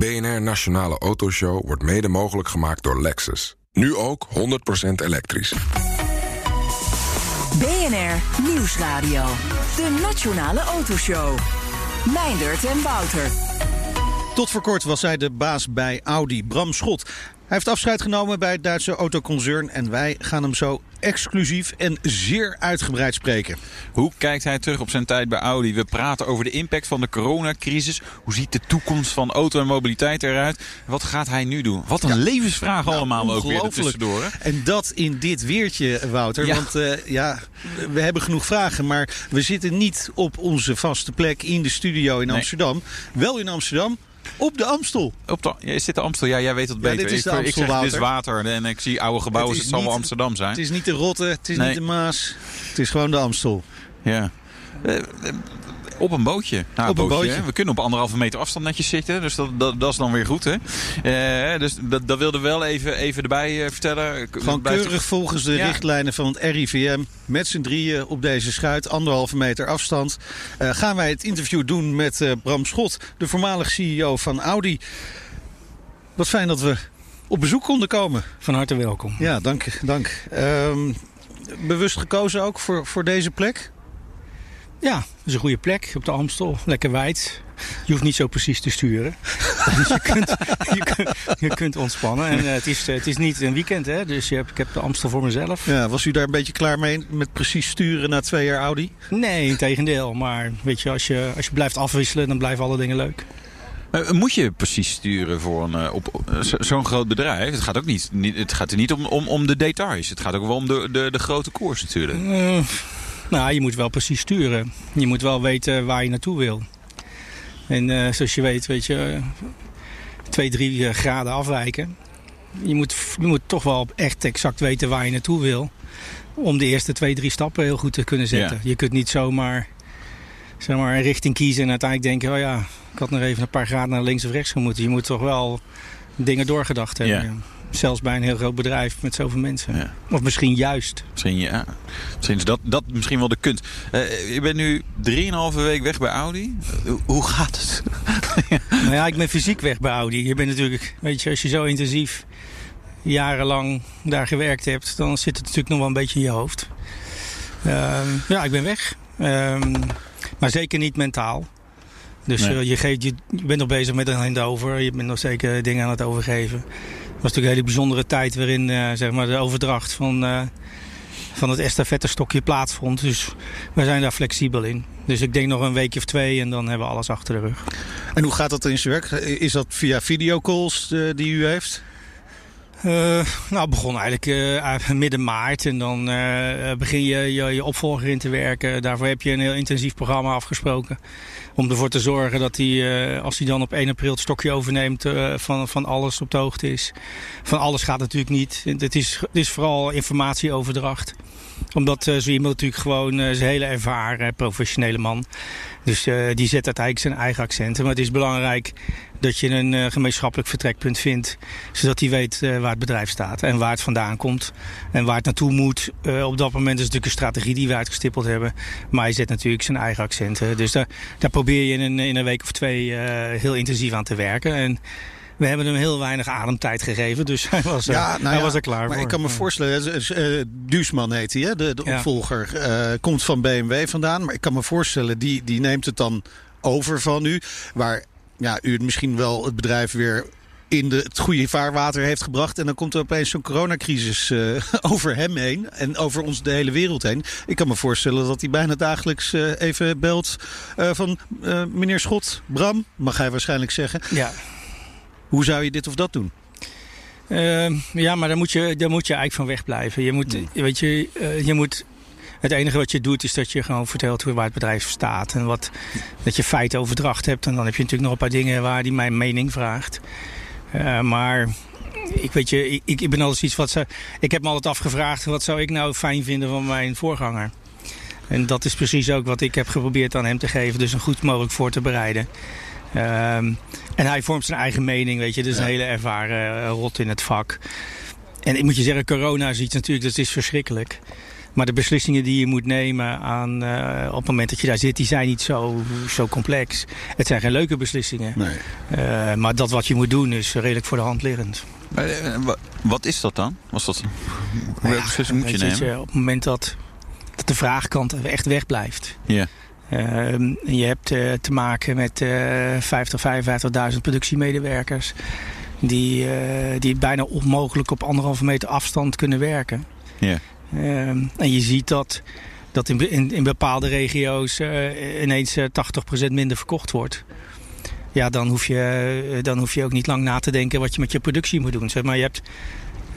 BNR Nationale Autoshow wordt mede mogelijk gemaakt door Lexus. Nu ook 100% elektrisch. BNR Nieuwsradio. De Nationale Autoshow. Meindert en Wouter. Tot voor kort was hij de baas bij Audi, Bram Schot. Hij heeft afscheid genomen bij het Duitse autoconcern en wij gaan hem zo exclusief en zeer uitgebreid spreken. Hoe kijkt hij terug op zijn tijd bij Audi? We praten over de impact van de coronacrisis. Hoe ziet de toekomst van auto en mobiliteit eruit? Wat gaat hij nu doen? Wat een levensvraag Nou, allemaal ook weer tussendoor. Hè? En dat in dit weertje, Wouter. Ja. Want eh, ja, we hebben genoeg vragen, maar we zitten niet op onze vaste plek in de studio in Nee. Amsterdam. Wel in Amsterdam, op de Amstel. Op de, ja, is dit de Amstel? Ja, jij weet het Ja, beter. dit is de ik, ik Amstel, zeg, dit is Wouter. water en ik zie oude gebouwen. Het zal wel Amsterdam zijn. Het is niet de Rotte, het is Nee. niet de Maas. Het is gewoon de Amstel. Ja. Op een bootje. Nou, Op een bootje. We kunnen op anderhalve meter afstand netjes zitten. Dus dat, dat, dat is dan weer goed. Hè? Eh, dus dat, dat wilde wel even, even erbij eh, vertellen. Gewoon keurig volgens de Ja. richtlijnen van het RIVM. Met z'n drieën op deze schuit, anderhalve meter afstand. eh, gaan wij het interview doen met eh, Bram Schot, de voormalig CEO van Audi. Wat fijn dat we op bezoek konden komen. Van harte welkom. Ja, dank. dank. Ehm, bewust gekozen ook voor, voor deze plek? Ja, dat is een goede plek op de Amstel. Lekker wijd. Je hoeft niet zo precies te sturen. dus je kunt, je kunt, je kunt ontspannen. En eh, het, is, het is niet een weekend, hè? dus je hebt, ik heb de Amstel voor mezelf. Ja, was u daar een beetje klaar mee met precies sturen na twee jaar Audi? Nee, in tegendeel. Maar weet je als, je, als je blijft afwisselen, dan blijven alle dingen leuk. Maar moet je precies sturen voor een, eh, op, op, eh, zo- zo'n groot bedrijf? Het gaat ook niet, niet, het gaat er niet om, om, om de details. Het gaat ook wel om de, de, de grote koers natuurlijk. Eh, nou, je moet wel precies sturen. Je moet wel weten waar je naartoe wil. En eh, zoals je weet, weet je, eh, twee, drie eh, graden afwijken. Je moet, je moet toch wel echt exact weten waar je naartoe wil. Om de eerste twee, drie stappen heel goed te kunnen zetten. Ja. Je kunt niet zomaar zeg maar, een richting kiezen en uiteindelijk denken... oh ja, ik had nog even een paar graden naar links of rechts moeten. Je moet toch wel dingen doorgedacht hebben. Ja. Zelfs bij een heel groot bedrijf met zoveel mensen. Ja. Of misschien juist. Misschien, ja, misschien is dat, dat misschien wel de kunst. Eh, je bent nu 3,5 week weg bij Audi. Eh, hoe- gaat het? Nou ja, ik ben fysiek weg bij Audi. Je bent natuurlijk, weet je, als je zo intensief jarenlang daar gewerkt hebt, dan zit het natuurlijk nog wel een beetje in je hoofd. Ehm, ja, ik ben weg. Ehm, maar zeker niet mentaal. Dus Nee. eh, je, geeft, je, je bent nog bezig met een handover. Je bent nog zeker dingen aan het overgeven. Was natuurlijk een hele bijzondere tijd waarin eh, zeg maar de overdracht van, eh, van het estafettestokje plaatsvond. Dus we zijn daar flexibel in. Dus ik denk nog een weekje of twee en dan hebben we alles achter de rug. En hoe gaat dat in zijn werk? Is dat via videocalls eh, die u heeft? Eh, nou, begon eigenlijk eh, midden maart. En dan eh, begin je, je je opvolger in te werken. Daarvoor heb je een heel intensief programma afgesproken. Om ervoor te zorgen dat hij, als hij dan op 1 april het stokje overneemt, van, van alles op de hoogte is. Van alles gaat natuurlijk niet. Het is, het is vooral informatieoverdracht omdat zo iemand natuurlijk gewoon een hele ervaren, professionele man. Dus eh, die zet uiteindelijk zijn eigen accenten. Maar het is belangrijk dat je een eh, gemeenschappelijk vertrekpunt vindt. Zodat hij weet eh, waar het bedrijf staat en waar het vandaan komt. En waar het naartoe moet. Op dat moment is het natuurlijk een strategie die we uitgestippeld hebben. Maar hij zet natuurlijk zijn eigen accenten. Dus daar, daar probeer je in een, in een week of twee heel intensief aan te werken. En we hebben hem heel weinig ademtijd gegeven. Dus hij was, er- nou hij ja, was er klaar maar voor. ik kan me Ja. voorstellen, eh, eh, Duusman heet hij, de, de Ja. opvolger, eh, komt van BMW vandaan. Maar ik kan me voorstellen, die, die neemt het dan over van u. Waar ja, u het misschien wel het bedrijf weer in de, het goede vaarwater heeft gebracht. En dan komt er opeens zo'n coronacrisis eh, over hem heen. En over ons de hele wereld heen. Ik kan me voorstellen dat hij bijna dagelijks eh, even belt eh, van eh, meneer Schot, Bram, mag hij waarschijnlijk zeggen. Ja. Hoe zou je dit of dat doen? Ehm, ja, maar daar moet, je, daar moet je eigenlijk van wegblijven. Je moet, weet je, eh, je moet, het enige wat je doet is dat je gewoon vertelt hoe waar het bedrijf staat. En wat, dat je feiten overdracht hebt. En dan heb je natuurlijk nog een paar dingen waar die mijn mening vraagt. Eh, maar ik weet je, ik, ik ben alles iets wat ze. Ik heb me altijd afgevraagd, wat zou ik nou fijn vinden van mijn voorganger? En dat is precies ook wat ik heb geprobeerd aan hem te geven. Dus een goed mogelijk voor te bereiden. Ehm, en hij vormt zijn eigen mening, weet je. Dus een hele ervaren eh, rot in het vak. En ik moet je zeggen, corona is iets natuurlijk, dat is verschrikkelijk. Maar de beslissingen die je moet nemen aan, uh, op het moment dat je daar zit, die zijn niet zo, zo complex. Het zijn geen leuke beslissingen. Nee. Uh, maar dat wat je moet doen is redelijk voor de hand liggend. Wat is dat dan? Was dat, welke Nou ja, beslissing moet je nemen? op het moment dat, dat de vraagkant echt wegblijft. Ja. Je hebt uh, te maken met uh, 50, 55.000 productiemedewerkers. Die, uh, die bijna onmogelijk op anderhalve meter afstand kunnen werken. Ja. Ehm, en je ziet dat, dat in, in, in bepaalde regio's uh, ineens 80% minder verkocht wordt. Ja, dan hoef, je, dan hoef je ook niet lang na te denken wat je met je productie moet doen. Zeg maar, je hebt,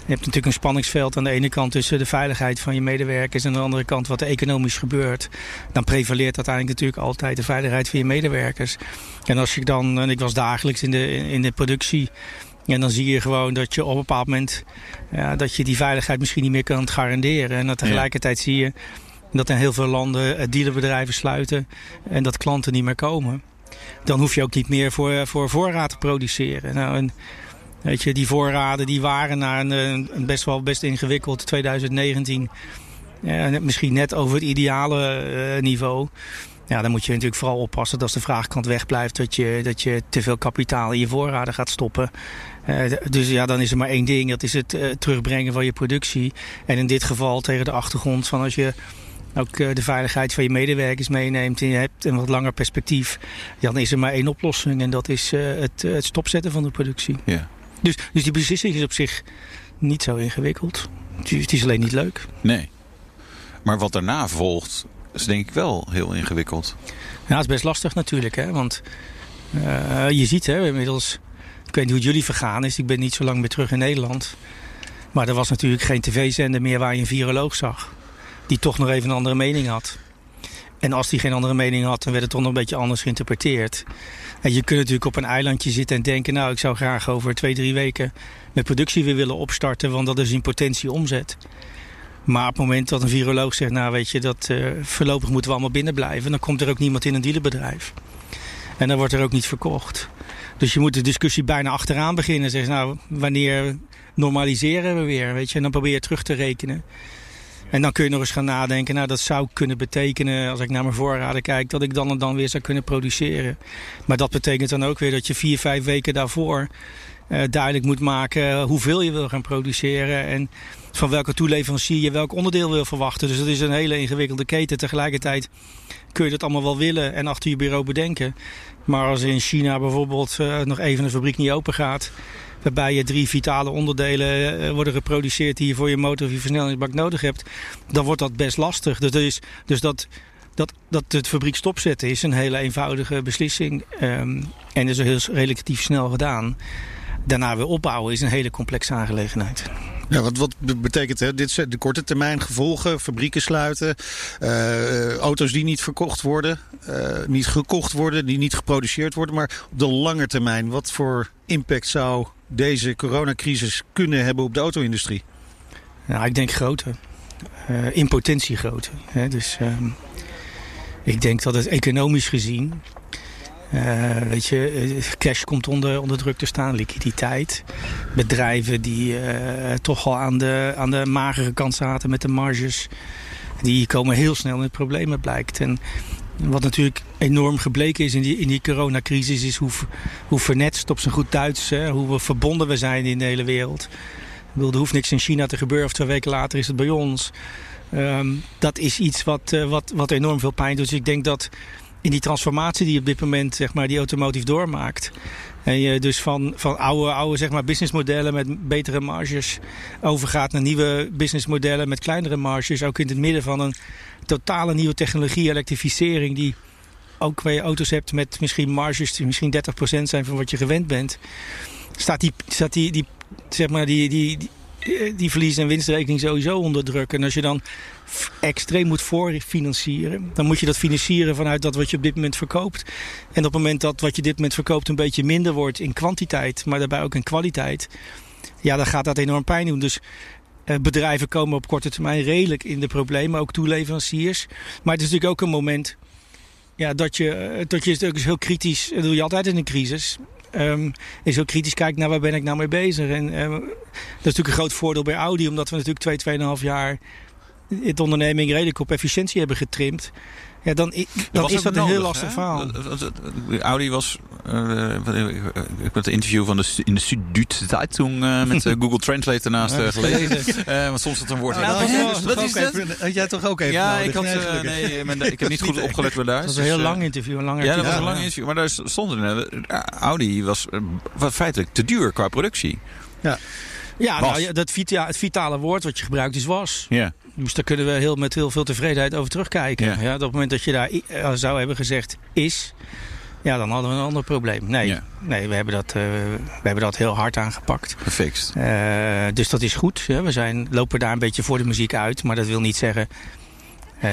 hebt natuurlijk een spanningsveld aan de ene kant tussen de veiligheid van je medewerkers en aan de andere kant wat er economisch gebeurt. Dan prevaleert uiteindelijk natuurlijk altijd de veiligheid van je medewerkers. En als je dan, en ik was dagelijks in de, in de productie, en dan zie je gewoon dat je op een bepaald moment ja, dat je die veiligheid misschien niet meer kunt garanderen. En dat tegelijkertijd zie je dat in heel veel landen dealerbedrijven sluiten en dat klanten niet meer komen. Dan hoef je ook niet meer voor, voor voorraad te produceren. Nou, en, Weet je, die voorraden die waren naar een, een best wel best ingewikkeld 2019. Ja, misschien net over het ideale uh, niveau. Ja, dan moet je natuurlijk vooral oppassen dat als de vraagkant wegblijft... dat je, dat je te veel kapitaal in je voorraden gaat stoppen. Uh, dus ja, dan is er maar één ding. Dat is het terugbrengen van je productie. En in dit geval tegen de achtergrond van als je ook de veiligheid van je medewerkers meeneemt... en je hebt een wat langer perspectief... dan is er maar één oplossing. En dat is het, het stopzetten van de productie. Ja. Dus, dus die beslissing is op zich niet zo ingewikkeld. Het is alleen niet leuk. Nee. Maar wat daarna volgt, is denk ik wel heel ingewikkeld. Ja, het is best lastig natuurlijk. Hè? Want uh, je ziet hè, inmiddels... Ik weet niet hoe het jullie vergaan is. Ik ben niet zo lang meer terug in Nederland. Maar er was natuurlijk geen tv-zender meer waar je een viroloog zag. Die toch nog even een andere mening had. En als die geen andere mening had, dan werd het toch nog een beetje anders geïnterpreteerd. En je kunt natuurlijk op een eilandje zitten en denken... nou, ik zou graag over twee, drie weken met productie weer willen opstarten... want dat is in potentie omzet. Maar op het moment dat een viroloog zegt... nou, weet je, dat uh, voorlopig moeten we allemaal binnen blijven... dan komt er ook niemand in een dealerbedrijf. En dan wordt er ook niet verkocht. Dus je moet de discussie bijna achteraan beginnen. Zeg, nou, wanneer normaliseren we weer? Weet je? En dan probeer je terug te rekenen. En dan kun je nog eens gaan nadenken, nou dat zou kunnen betekenen, als ik naar mijn voorraden kijk, dat ik dan en dan weer zou kunnen produceren. Maar dat betekent dan ook weer dat je vier, vijf weken daarvoor uh, duidelijk moet maken hoeveel je wil gaan produceren en van welke toeleverancier je welk onderdeel wil verwachten. Dus dat is een hele ingewikkelde keten. Tegelijkertijd kun je dat allemaal wel willen en achter je bureau bedenken. Maar als in China bijvoorbeeld uh, nog even een fabriek niet open gaat, waarbij je drie vitale onderdelen uh, worden geproduceerd die je voor je motor of je versnellingsbak nodig hebt, dan wordt dat best lastig. Dus, dus dat, dat, dat het fabriek stopzetten is een hele eenvoudige beslissing um, en is heel relatief snel gedaan. Daarna weer opbouwen is een hele complexe aangelegenheid. Ja, wat, wat betekent hè? dit de korte termijn gevolgen? Fabrieken sluiten, uh, auto's die niet verkocht worden, uh, niet gekocht worden, die niet geproduceerd worden. Maar op de lange termijn, wat voor impact zou deze coronacrisis kunnen hebben op de auto-industrie? Nou, ik denk grote. In potentie grote. Hè? Dus ik denk dat het economisch gezien uh, weet je, cash komt onder, onder druk te staan, liquiditeit. Bedrijven die uh, toch al aan de, aan de magere kant zaten met de marges, die komen heel snel in het problemen blijkt. En wat natuurlijk enorm gebleken is in die, in die coronacrisis, is hoe, hoe vernetst op zijn goed Duits, hè, hoe verbonden we zijn in de hele wereld. Ik er hoeft niks in China te gebeuren of twee weken later is het bij ons. Um, dat is iets wat, wat, wat enorm veel pijn doet. Dus ik denk dat in die transformatie die op dit moment zeg maar, die automotive doormaakt. En je dus van, van oude, oude zeg maar, businessmodellen met betere marges overgaat naar nieuwe businessmodellen met kleinere marges. Ook in het midden van een totale nieuwe technologie, elektrificering, die ook waar je auto's hebt met misschien marges die misschien 30% zijn van wat je gewend bent. Staat die, staat die, die, zeg maar, die, die, die die verlies- en winstrekening sowieso onder druk. En als je dan extreem moet voorfinancieren, dan moet je dat financieren vanuit dat wat je op dit moment verkoopt. En op het moment dat wat je dit moment verkoopt een beetje minder wordt in kwantiteit, maar daarbij ook in kwaliteit, ja, dan gaat dat enorm pijn doen. Dus eh, bedrijven komen op korte termijn redelijk in de problemen, ook toeleveranciers. Maar het is natuurlijk ook een moment ja, dat je, dat je dus heel kritisch, dat doe je altijd in een crisis. Um, is heel kritisch kijkt naar waar ben ik nou mee bezig. En um, dat is natuurlijk een groot voordeel bij Audi, omdat we natuurlijk twee, tweeënhalf jaar het onderneming redelijk op efficiëntie hebben getrimd. Ja, dan, is dat een heel lastig hè? verhaal. Audi was... eh, ik heb het interview van de, in de Süddeutsche Zeitung eh, met eh, Google Translate ernaast gelezen. Want soms dat een woord... Nou, dat was- dus wat is dat? even- had jij toch ook even Ja, nodig? ik, had, Nee, nee, mijn- ik heb niet goed opgelet bij daar. Dat was een heel lang interview, een lang Ja, dat was een lang interview. Maar daar stond er... Audi was feitelijk te duur qua productie. Ja, Was. nou, ja, dat vita, het vitale woord wat je gebruikt is was. Ja. Dus daar kunnen we heel, met heel veel tevredenheid over terugkijken. Ja. Ja. op het moment dat je daar eh, zou hebben gezegd is, ja, dan hadden we een ander probleem. Nee, Ja. nee we, hebben dat, eh, we hebben dat heel hard aangepakt. Gefixt. Eh, dus dat is goed. Hè. We zijn, lopen daar een beetje voor de muziek uit. Maar dat wil niet zeggen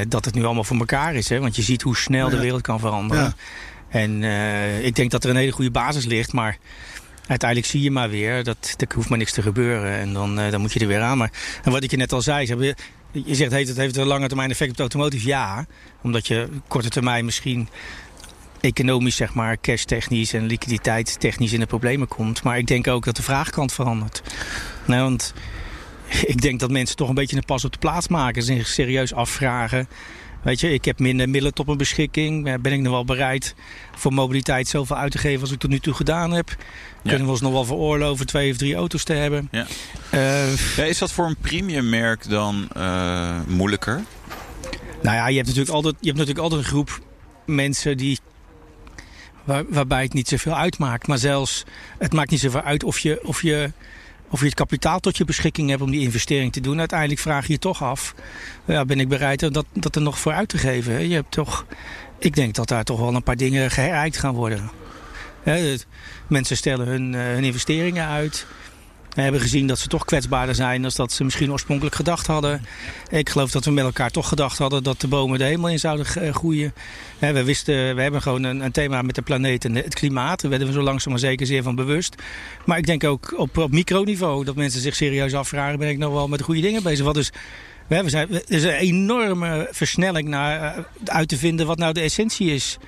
dat het nu allemaal voor elkaar is. Hè. Want je ziet hoe snel de wereld kan veranderen. Ja. En ik denk dat er een hele goede basis ligt. Maar uiteindelijk zie je maar weer dat er hoeft maar niks te gebeuren. En dan, eh, dan moet je er weer aan. Maar en wat ik je net al zei. Ze je zegt het heeft een lange termijn effect op de automotive. Ja, omdat je korte termijn misschien economisch, zeg maar, cash-technisch en liquiditeitstechnisch in de problemen komt. Maar ik denk ook dat de vraagkant verandert. Nou, want ik denk dat mensen toch een beetje een pas op de plaats maken. Zich serieus afvragen. Weet je, ik heb minder middelen tot mijn beschikking. Eh, Ben ik nog wel bereid voor mobiliteit zoveel uit te geven als ik tot nu toe gedaan heb? Kunnen we ons nog wel veroorloven twee of drie auto's te hebben? Ja. Eh, Ja, is dat voor een premium merk dan eh, moeilijker? Nou ja, je hebt natuurlijk altijd, je hebt natuurlijk altijd een groep mensen die. Waar, waarbij het niet zoveel uitmaakt. Maar zelfs, het maakt niet zoveel uit of je, of, je, of je het kapitaal tot je beschikking hebt om die investering te doen. Uiteindelijk vraag je je toch af: ja, ben ik bereid dat, dat er nog voor uit te geven? Je hebt toch, ik denk dat daar toch wel een paar dingen gereikt gaan worden. Mensen stellen hun, eh, hun investeringen uit. We hebben gezien dat ze toch kwetsbaarder zijn dan dat ze misschien oorspronkelijk gedacht hadden. Ik geloof dat we met elkaar toch gedacht hadden dat de bomen de hemel in zouden eh, groeien. We, wisten, we hebben gewoon een, thema met de planeet en het klimaat. Daar werden we zo langzaam maar zeker zeer van bewust. Maar ik denk ook op, op microniveau dat mensen zich serieus afvragen: ben ik nog wel met de goede dingen bezig? Wat is. We zijn, er is een enorme versnelling naar eh, uit te vinden wat nou de essentie is.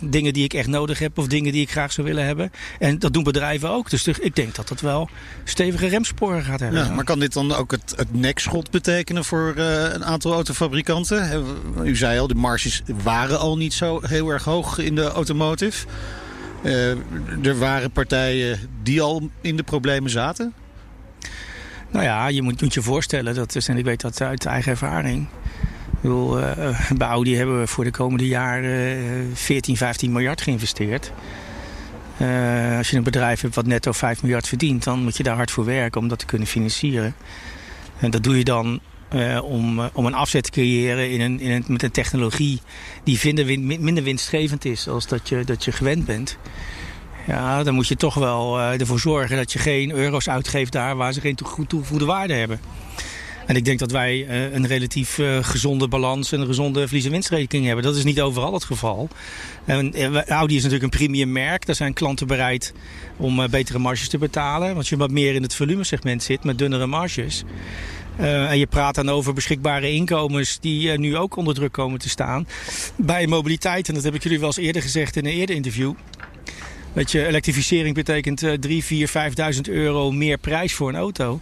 Dingen die ik echt nodig heb of dingen die ik graag zou willen hebben. En dat doen bedrijven ook. Dus ik denk dat dat wel stevige remsporen gaat hebben. Ja, maar kan dit dan ook het, het nekschot betekenen voor eh, een aantal autofabrikanten? U zei al, de marges waren al niet zo heel erg hoog in de automotive. Eh, er waren partijen die al in de problemen zaten. Nou ja, je moet, je voorstellen, dat is, en ik weet dat uit eigen ervaring. Ik eh, bij Audi hebben we voor de komende jaren eh, 14, 15 miljard geïnvesteerd. Eh, als je een bedrijf hebt wat netto 5 miljard verdient, dan moet je daar hard voor werken om dat te kunnen financieren. En dat doe je dan eh, om, eh, om een afzet te creëren in een, in een, met een technologie die minder, win- minder winstgevend is als dat je, dat je gewend bent. Ja, dan moet je toch wel eh, ervoor zorgen dat je geen euro's uitgeeft daar waar ze geen toegevoegde waarde hebben. En ik denk dat wij eh, een relatief eh, gezonde balans en een gezonde verlies- en winstrekening hebben. Dat is niet overal het geval. En, Audi is natuurlijk een premium merk. Daar zijn klanten bereid om betere marges te betalen. Want je wat meer in het volumesegment zit met dunnere marges. En je praat dan over beschikbare inkomens die nu ook onder druk komen te staan. Bij mobiliteit, en dat heb ik jullie wel eens eerder gezegd in een eerder interview. Weet je, elektrificering betekent eh 3, 4, 5.000 euro meer prijs voor een auto.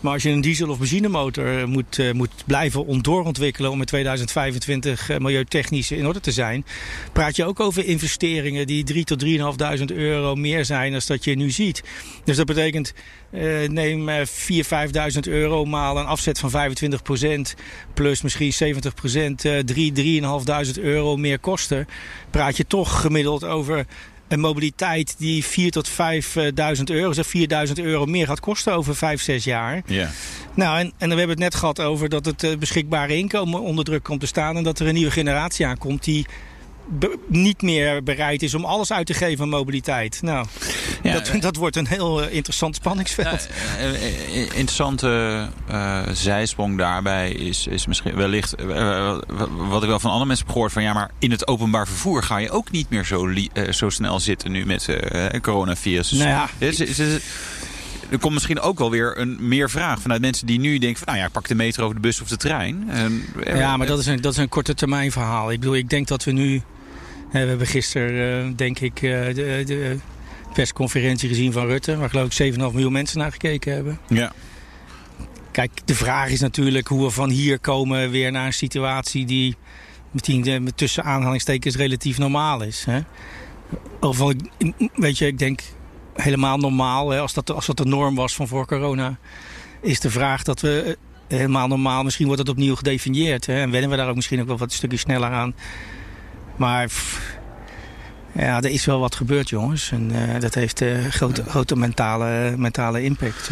Maar als je een diesel- of benzinemotor eh, moet, eh, moet blijven on- doorontwikkelen om in 2025 eh, milieutechnisch in orde te zijn, praat je ook over investeringen die 3 tot 3.500 euro meer zijn dan dat je nu ziet. Dus dat betekent, eh, neem eh 4.000, 5.000 euro maal een afzet van 25% plus misschien 70% eh 3, 3.500 euro meer kosten. Praat je toch gemiddeld over een mobiliteit die 4 tot 5.000 euro, zeg 4.000 euro meer gaat kosten over 5, 6 jaar. Ja. Nou, en, en dan hebben we het net gehad over dat het eh, beschikbare inkomen onder druk komt te staan. En dat er een nieuwe generatie aankomt die niet meer bereid is om alles uit te geven aan mobiliteit. Nou, Ja, dat, dat wordt een heel eh, interessant spanningsveld. Eh, eh, interessante eh, zijsprong daarbij is, is misschien wellicht eh, wat ik wel van andere mensen heb gehoord van ja, maar in het openbaar vervoer ga je ook niet meer zo, li- eh, zo snel zitten nu met eh coronavirus. Nou ja, er, is- is- er komt misschien ook wel weer een meer vraag vanuit mensen die nu denken van nou ja, ik pak de metro of de bus of de trein. En, eh, Ja, maar dat is een, dat is een korte termijn verhaal. Ik bedoel, ik denk dat we nu... eh, We hebben gisteren, eh, denk ik, eh, de, de persconferentie gezien van Rutte... waar geloof ik 7,5 miljoen mensen naar gekeken hebben. Ja. Kijk, de vraag is natuurlijk hoe we van hier komen weer naar een situatie die misschien tussen aanhalingstekens relatief normaal is. Hè? Of weet je, ik denk helemaal normaal, hè, als, dat, als dat de norm was van voor corona, is de vraag dat we helemaal normaal, misschien wordt het opnieuw gedefinieerd. Hè, en wennen we daar ook misschien ook wel wat stukje sneller aan. Maar ja, er is wel wat gebeurd, jongens. En uh, dat heeft uh, grote, grote mentale, mentale impact.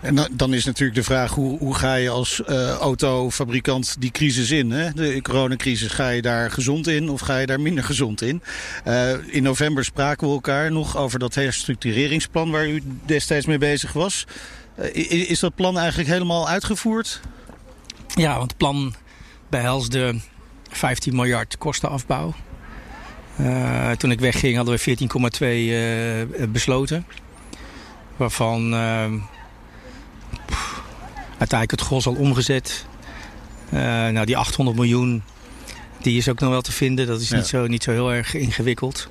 En dan is natuurlijk de vraag, hoe, hoe ga je als uh, autofabrikant die crisis in? Hè? De coronacrisis, ga je daar gezond in of ga je daar minder gezond in? Uh, in november spraken we elkaar nog over dat herstructureringsplan waar u destijds mee bezig was. Uh, is dat plan eigenlijk helemaal uitgevoerd? Ja, want het plan behelsde 15 miljard kostenafbouw. Uh, toen ik wegging hadden we 14,2 uh, besloten. Waarvan uiteindelijk het gros al omgezet. Uh, nou, die 800 miljoen, die is ook nog wel te vinden. Dat is ja. niet, zo, niet zo heel erg ingewikkeld.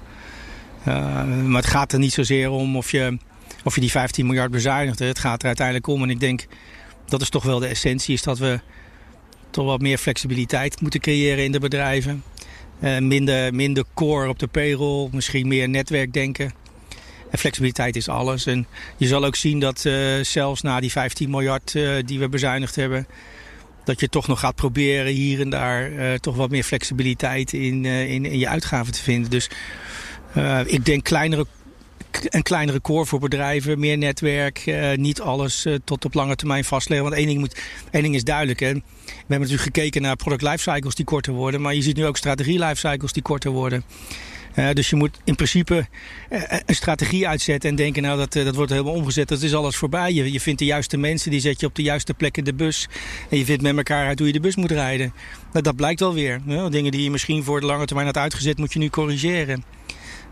Maar het gaat er niet zozeer om of je, of je die 15 miljard bezuinigt. Het gaat er uiteindelijk om. En ik denk, dat is toch wel de essentie, is dat we toch wat meer flexibiliteit moeten creëren in de bedrijven. Uh, minder, minder core op de payroll, misschien meer netwerkdenken. En flexibiliteit is alles. En je zal ook zien dat uh, zelfs na die 15 miljard uh, die we bezuinigd hebben... dat je toch nog gaat proberen hier en daar toch wat meer flexibiliteit in, in, in, je uitgaven te vinden. Dus ik denk kleinere, een kleinere core voor bedrijven, meer netwerk. niet alles tot op lange termijn vastleggen. Want één ding, moet, één ding is duidelijk. Hè. We hebben natuurlijk gekeken naar product lifecycles die korter worden. Maar je ziet nu ook strategie lifecycles die korter worden. Uh, dus je moet in principe een strategie uitzetten en denken, nou dat, dat wordt helemaal omgezet, dat is alles voorbij. Je, je vindt de juiste mensen, die zet je op de juiste plek in de bus. En je vindt met elkaar uit hoe je de bus moet rijden. Nou, dat blijkt wel weer. dingen die je misschien voor de lange termijn had uitgezet, moet je nu corrigeren.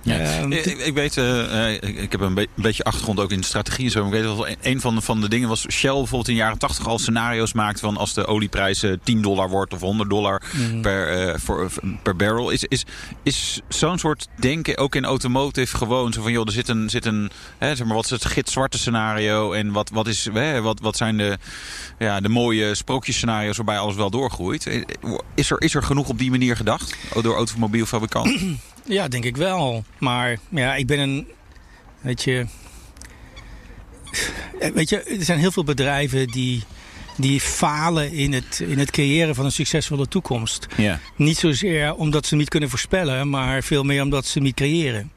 Ja. Uh, ik, ik, weet, uh, ik heb een, be beetje achtergrond ook in de strategie. Zo. Ik weet wel, een van de, van de dingen was Shell bijvoorbeeld in de jaren 80 al scenario's maakt van als de olieprijs 10 dollar wordt of 100 dollar mm. per, uh, voor, per barrel. Is, is, is zo'n soort denken ook in automotive gewoon zo van joh, er zit een, zit een hè, zeg maar, wat is het gitzwarte scenario en wat, wat, is, hè, wat, wat zijn de, ja, de mooie sprookjesscenario's waarbij alles wel doorgroeit? Is er, is er genoeg op die manier gedacht door automobielfabrikanten? Ja, denk ik wel. Maar ja, ik ben een. Weet je. Weet je, er zijn heel veel bedrijven die, die falen in het, in het creëren van een succesvolle toekomst. Ja. Niet zozeer omdat ze niet kunnen voorspellen, maar veel meer omdat ze niet creëren.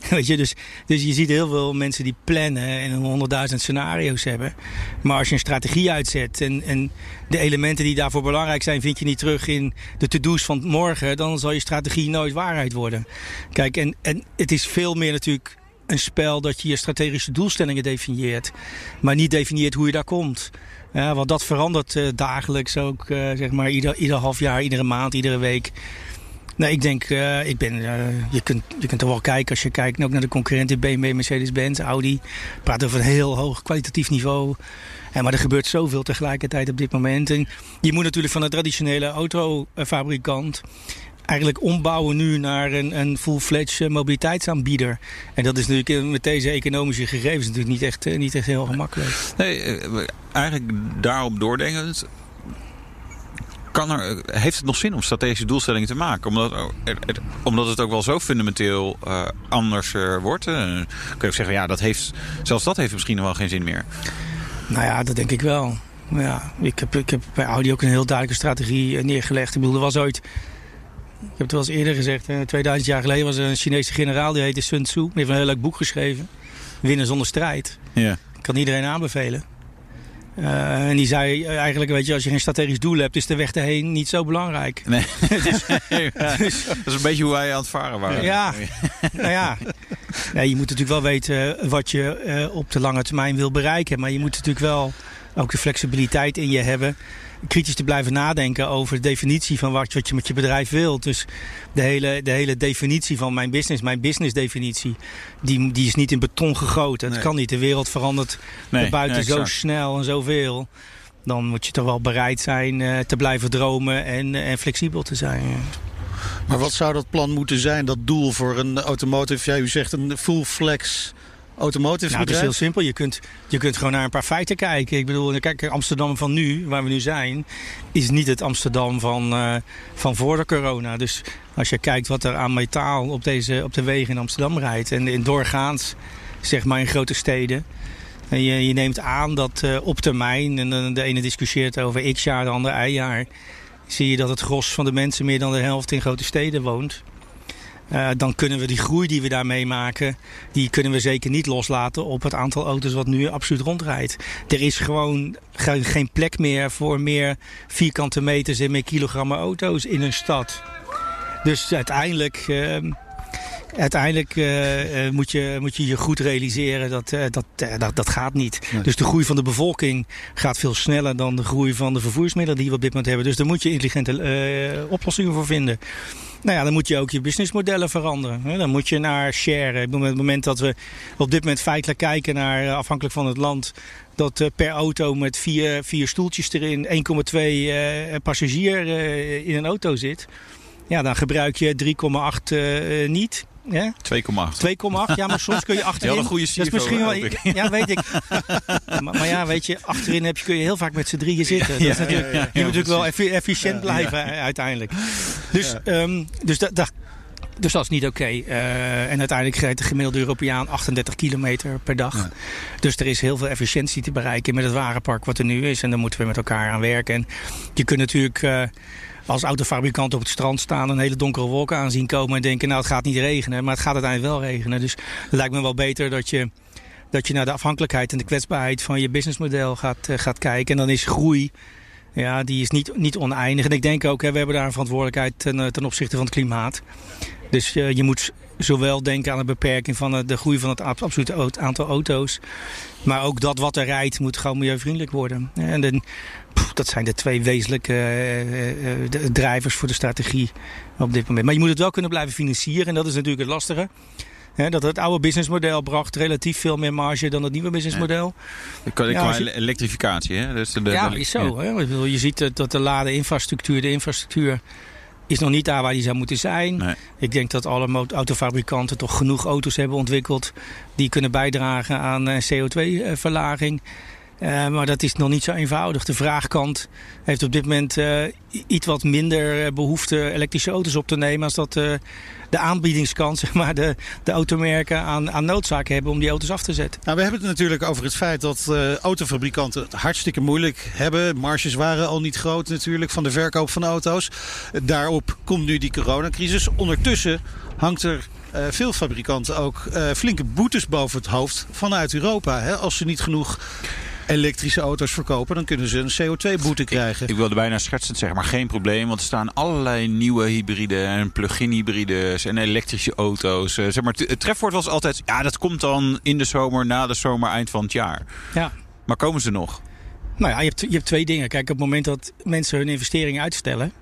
Weet je, dus, dus je ziet heel veel mensen die plannen en honderdduizend scenario's hebben. Maar als je een strategie uitzet en, en de elementen die daarvoor belangrijk zijn, vind je niet terug in de to-do's van morgen, dan zal je strategie nooit waarheid worden. Kijk, en, en het is veel meer natuurlijk een spel dat je je strategische doelstellingen definieert, maar niet definieert hoe je daar komt. Ja, want dat verandert uh, dagelijks ook, uh, zeg maar, ieder, ieder half jaar, iedere maand, iedere week. Nee, ik denk, uh, ik ben, uh, je, kunt, je kunt er wel kijken als je kijkt ook naar de concurrenten BMW, Mercedes-Benz, Audi. Praat over een heel hoog kwalitatief niveau. En, maar er gebeurt zoveel tegelijkertijd op dit moment. En je moet natuurlijk van een traditionele autofabrikant eigenlijk ombouwen nu naar een, een full-fledged mobiliteitsaanbieder. En dat is natuurlijk met deze economische gegevens natuurlijk niet echt, niet echt heel gemakkelijk. Nee, eigenlijk daarop doordenkend kan er, heeft het nog zin om strategische doelstellingen te maken? Omdat, het, omdat het ook wel zo fundamenteel uh, anders uh, wordt. Uh, kun je ook zeggen, ja, dat heeft, zelfs dat heeft misschien nog wel geen zin meer. Nou ja, dat denk ik wel. Ja, ik, heb, ik heb bij Audi ook een heel duidelijke strategie neergelegd. Ik bedoel, er was ooit... Ik heb het wel eens eerder gezegd. 2000 jaar geleden was er een Chinese generaal, die heette Sun Tzu. Die heeft een heel leuk boek geschreven. Winnen zonder strijd. Ja. Ik kan iedereen aanbevelen. Uh, en die zei eigenlijk, weet je, als je geen strategisch doel hebt, is de weg erheen niet zo belangrijk. Nee. dus, dus, dat is een beetje hoe wij aan het varen waren. Ja, nou ja. Nee, je moet natuurlijk wel weten wat je uh, op de lange termijn wil bereiken. Maar je moet natuurlijk wel ook de flexibiliteit in je hebben kritisch te blijven nadenken over de definitie van wat, wat je met je bedrijf wilt. Dus de hele, de hele definitie van mijn business, mijn business definitie, die, die is niet in beton gegoten. Het kan niet. De wereld verandert nee, buiten zo snel en zoveel. Dan moet je toch wel bereid zijn uh, te blijven dromen en, uh, en flexibel te zijn. Maar wat zou dat plan moeten zijn, dat doel voor een automotive? Ja, u zegt een full flex automotive Nou, het is heel simpel. Je kunt, je kunt gewoon naar een paar feiten kijken. Ik bedoel, kijk, Amsterdam van nu, waar we nu zijn, is niet het Amsterdam van, uh, van voor de corona. Dus als je kijkt wat er aan metaal op, deze, op de wegen in Amsterdam rijdt en in doorgaans, zeg maar in grote steden. En je, je neemt aan dat uh, op termijn, en de ene discussieert over x jaar, de andere y jaar, zie je dat het gros van de mensen meer dan de helft in grote steden woont. Uh, dan kunnen we die groei die we daar meemaken, die kunnen we zeker niet loslaten op het aantal auto's wat nu absoluut rondrijdt. Er is gewoon geen plek meer voor meer vierkante meters en meer kilogrammen auto's in een stad. Dus uiteindelijk, uh, uiteindelijk uh, moet, je, moet je je goed realiseren dat dat, dat, dat gaat niet. Nee. Dus de groei van de bevolking gaat veel sneller dan de groei van de vervoersmiddelen die we op dit moment hebben. Dus daar moet je intelligente oplossingen voor vinden. Nou ja, dan moet je ook je businessmodellen veranderen. Dan moet je naar share. Op het moment dat we op dit moment feitelijk kijken naar, afhankelijk van het land, dat per auto met vier, vier stoeltjes erin 1,2 uh, passagier in een auto zit. Ja, dan gebruik je 3,8 uh, niet. 2,8. 2,8, ja, maar soms kun je achterin... Heel een goede CFO, dat is misschien wel, Ja, weet ik. maar, maar, ja, weet je, achterin heb je, kun je heel vaak met z'n drieën zitten. Dat is natuurlijk, je moet natuurlijk wel efficiënt blijven uiteindelijk. Dus, um, dus dat... dus dat is niet oké. Okay. Uh, en uiteindelijk rijdt de gemiddelde Europeaan 38 kilometer per dag. Ja. Dus er is heel veel efficiëntie te bereiken met het wagenpark wat er nu is. En daar moeten we met elkaar aan werken. En je kunt natuurlijk... Uh, als autofabrikant op het strand staan een hele donkere wolk aanzien komen en denken, nou het gaat niet regenen, maar het gaat uiteindelijk wel regenen. Dus het lijkt me wel beter dat je, dat je naar de afhankelijkheid en de kwetsbaarheid van je businessmodel gaat, uh, gaat kijken. En dan is groei, ja, die is niet, niet oneindig. En ik denk ook, hè, we hebben daar een verantwoordelijkheid ten, ten opzichte van het klimaat. Dus uh, je moet zowel denken aan de beperking van de groei van het absolute aantal auto's. Maar ook dat wat er rijdt moet gewoon milieuvriendelijk worden. En de, pff, dat zijn de twee wezenlijke de drijvers voor de strategie op dit moment. Maar je moet het wel kunnen blijven financieren. En dat is natuurlijk het lastige. He, dat het oude businessmodel bracht relatief veel meer marge dan het nieuwe businessmodel. Ja. Qua, ja, je... elektrificatie, hè? Dus de, de, ja, is zo. Ja. Hè? Je ziet dat de ladeinfrastructuur, de infrastructuur is nog niet daar waar die zou moeten zijn. Nee. Ik denk dat alle autofabrikanten toch genoeg auto's hebben ontwikkeld die kunnen bijdragen aan CO2-verlaging. Uh, maar dat is nog niet zo eenvoudig. De vraagkant heeft op dit moment uh, iets wat minder behoefte elektrische auto's op te nemen als dat de aanbiedingskant, zeg maar, de, de automerken aan, aan noodzaak hebben om die auto's af te zetten. Nou, we hebben het natuurlijk over het feit dat autofabrikanten het hartstikke moeilijk hebben. Marges waren al niet groot natuurlijk van de verkoop van auto's. Daarop komt nu die coronacrisis. Ondertussen hangt er veel fabrikanten ook flinke boetes boven het hoofd vanuit Europa. Hè? Als ze niet genoeg elektrische auto's verkopen, dan kunnen ze een CO2-boete krijgen. Ik, ik, wilde bijna schertsend zeggen, maar geen probleem. Want er staan allerlei nieuwe hybride en plug-in hybrides en elektrische auto's. Uh, zeg maar, het trefwoord was altijd, ja, dat komt dan in de zomer, na de zomer, eind van het jaar. Ja. Maar komen ze nog? Nou ja, je hebt, je hebt twee dingen. Kijk, op het moment dat mensen hun investeringen uitstellen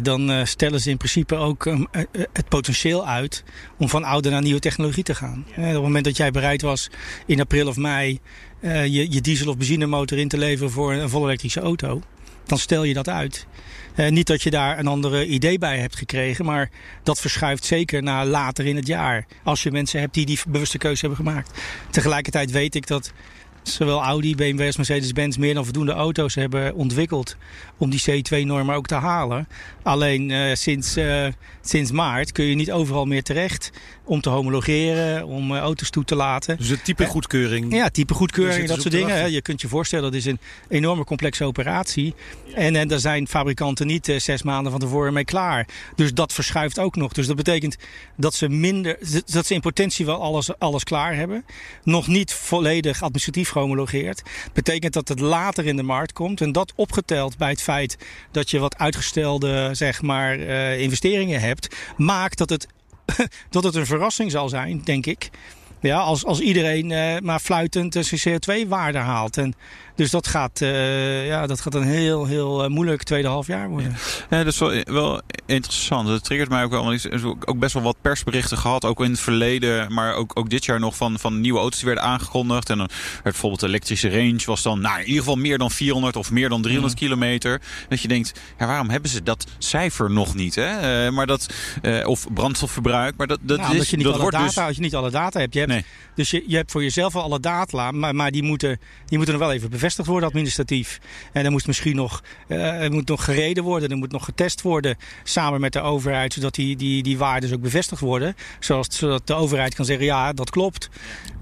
dan uh, stellen ze in principe ook um, uh, het potentieel uit om van oude naar nieuwe technologie te gaan. Op het moment dat jij bereid was in april of mei uh, je, je diesel- of benzinemotor in te leveren voor een volle elektrische auto, dan stel je dat uit. niet dat je daar een andere idee bij hebt gekregen, maar dat verschuift zeker naar later in het jaar. Als je mensen hebt die die bewuste keuze hebben gemaakt. Tegelijkertijd weet ik dat zowel Audi, BMW als Mercedes-Benz meer dan voldoende auto's hebben ontwikkeld om die C2-normen ook te halen. Alleen uh, sinds, uh, sinds maart kun je niet overal meer terecht om te homologeren, om uh, auto's toe te laten. Dus een type goedkeuring? Ja, type goedkeuring, dat soort dingen. Je kunt je voorstellen, dat is een enorme complexe operatie. En, en daar zijn fabrikanten niet zes maanden van tevoren mee klaar. Dus dat verschuift ook nog. Dus dat betekent dat ze minder, dat ze in potentie wel alles, alles klaar hebben. Nog niet volledig administratief gehomologeerd. Betekent dat het later in de markt komt. En dat opgeteld bij het feit dat je wat uitgestelde zeg maar, uh, investeringen hebt, maakt dat het, dat het een verrassing zal zijn, denk ik. Ja, als, als iedereen uh, maar fluitend zijn CO2-waarde haalt. En dus dat gaat, uh, ja, dat gaat een heel, heel moeilijk tweede half jaar worden. Ja, dat is wel, wel interessant. Dat triggert mij ook wel. Want ik heb ook best wel wat persberichten gehad. Ook in het verleden, maar ook, ook dit jaar nog van, van nieuwe auto's die werden aangekondigd. En dan werd bijvoorbeeld de elektrische range was dan nou, in ieder geval meer dan 400 of meer dan 300 mm. kilometer. Dat je denkt, ja, waarom hebben ze dat cijfer nog niet? Hè? Uh, maar dat, of brandstofverbruik. Maar dat, dat nou, is, je niet dat alle wordt data, dus... Als je niet alle data hebt. Je hebt Dus je, je hebt voor jezelf al alle data, maar, maar die, moeten, die moeten nog wel even bevestigd worden administratief. En dan moet misschien nog, uh, moet nog gereden worden, er moet nog getest worden samen met de overheid, zodat die, die, die waarden ook bevestigd worden. Zoals, zodat de overheid kan zeggen, ja, dat klopt.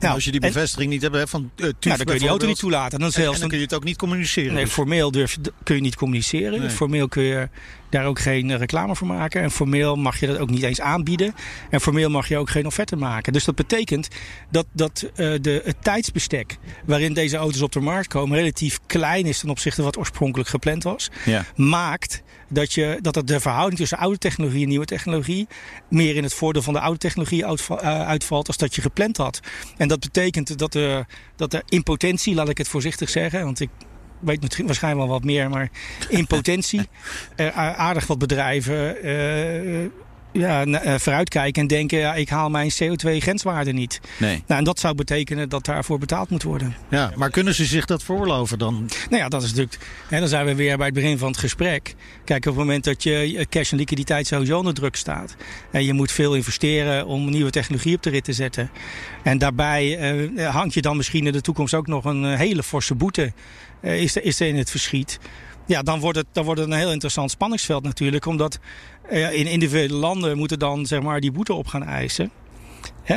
Nou, als je die bevestiging en, niet hebt hè, van uh, TUF nou, dan kun je die auto niet toelaten. Dan, zelfs, en dan kun je het ook niet communiceren. Nee, dus. formeel durf, kun je niet communiceren. Nee. Formeel kun je daar ook geen reclame voor maken. En formeel mag je dat ook niet eens aanbieden. En formeel mag je ook geen offerte maken. Dus dat betekent dat, dat uh, de, het tijdsbestek waarin deze auto's op de markt komen relatief klein is ten opzichte van wat oorspronkelijk gepland was. Ja. Maakt dat, je, dat het de verhouding tussen oude technologie en nieuwe technologie meer in het voordeel van de oude technologie uitvalt als dat je gepland had. En dat betekent dat de, dat de impotentie, laat ik het voorzichtig zeggen, want ik weet misschien waarschijnlijk wel wat meer, maar in potentie uh, aardig wat bedrijven uh, ja, uh, vooruitkijken en denken: ja, ik haal mijn CO2-grenswaarde niet. Nee. Nou, en dat zou betekenen dat daarvoor betaald moet worden. Ja, maar kunnen ze zich dat veroorloven dan? Nou ja, dat is natuurlijk. Hè, dan zijn we weer bij het begin van het gesprek. Kijk, op het moment dat je cash en liquiditeit sowieso onder druk staat. en je moet veel investeren om nieuwe technologie op de rit te zetten. en daarbij uh, hangt je dan misschien in de toekomst ook nog een hele forse boete. Uh, is, er, is er in het verschiet. Ja, dan wordt, het, dan wordt het een heel interessant spanningsveld natuurlijk. Omdat in individuele landen moeten dan zeg maar, die boete op gaan eisen.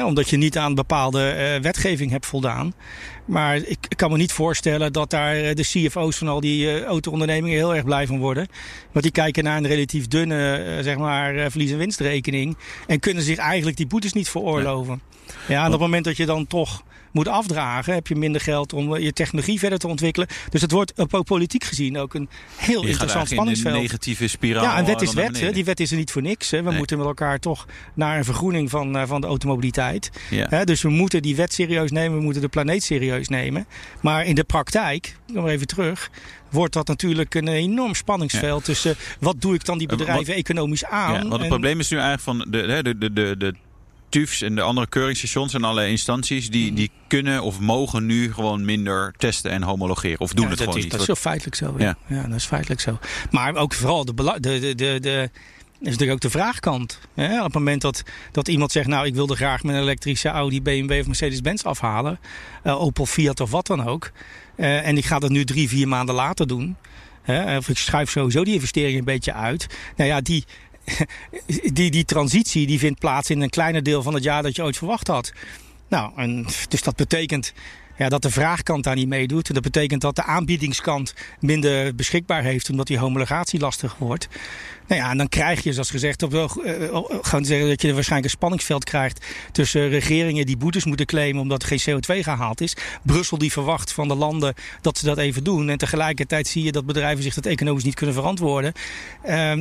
Omdat je niet aan bepaalde uh, wetgeving hebt voldaan. Maar ik, kan me niet voorstellen dat daar de CFO's van al die uh, auto-ondernemingen heel erg blij van worden. Want die kijken naar een relatief dunne zeg maar, verlies- en winstrekening. En kunnen zich eigenlijk die boetes niet veroorloven. Ja, en op het moment dat je dan toch moet afdragen, heb je minder geld om je technologie verder te ontwikkelen. Dus het wordt ook politiek gezien ook een heel je interessant spanningsveld. een negatieve spiraal. Ja, en wet is wet. Hè? Die wet is er niet voor niks. Hè? We nee. moeten met elkaar toch naar een vergroening van, uh, van de automobiliteit. Ja. Hè? Dus we moeten die wet serieus nemen, we moeten de planeet serieus nemen. Maar in de praktijk, kom even terug, wordt dat natuurlijk een enorm spanningsveld ja. tussen wat doe ik dan die bedrijven wat, economisch aan. Ja, want het en, probleem is nu eigenlijk van de, de, de, de, de TUF's en de andere keuringsstations en alle instanties, die, die kunnen of mogen nu gewoon minder testen en homologeren. Of doen ja, het dat gewoon is, niet. Dat is zo feitelijk zo. Ja. ja. dat is feitelijk zo. Maar ook vooral de, de, de, de, de is natuurlijk ook de vraagkant. Hè? Op het moment dat, dat iemand zegt, nou ik wilde graag mijn elektrische Audi, BMW of Mercedes-Benz afhalen. Uh, Opel, Fiat of wat dan ook. Uh, en ik ga dat nu drie, vier maanden later doen. Hè? Of ik schuif sowieso die investering een beetje uit. Nou ja, die, die, die transitie die vindt plaats in een kleiner deel van het jaar dat je ooit verwacht had. Nou, en, dus dat betekent ja, dat de vraagkant daar niet meedoet. Dat betekent dat de aanbiedingskant minder beschikbaar heeft, omdat die homologatie lastig wordt. Nou ja, en dan krijg je, zoals gezegd, op uh, gaan zeggen dat je waarschijnlijk een spanningsveld krijgt tussen regeringen die boetes moeten claimen omdat er geen CO2 gehaald is. Brussel die verwacht van de landen dat ze dat even doen. En tegelijkertijd zie je dat bedrijven zich dat economisch niet kunnen verantwoorden. Uh,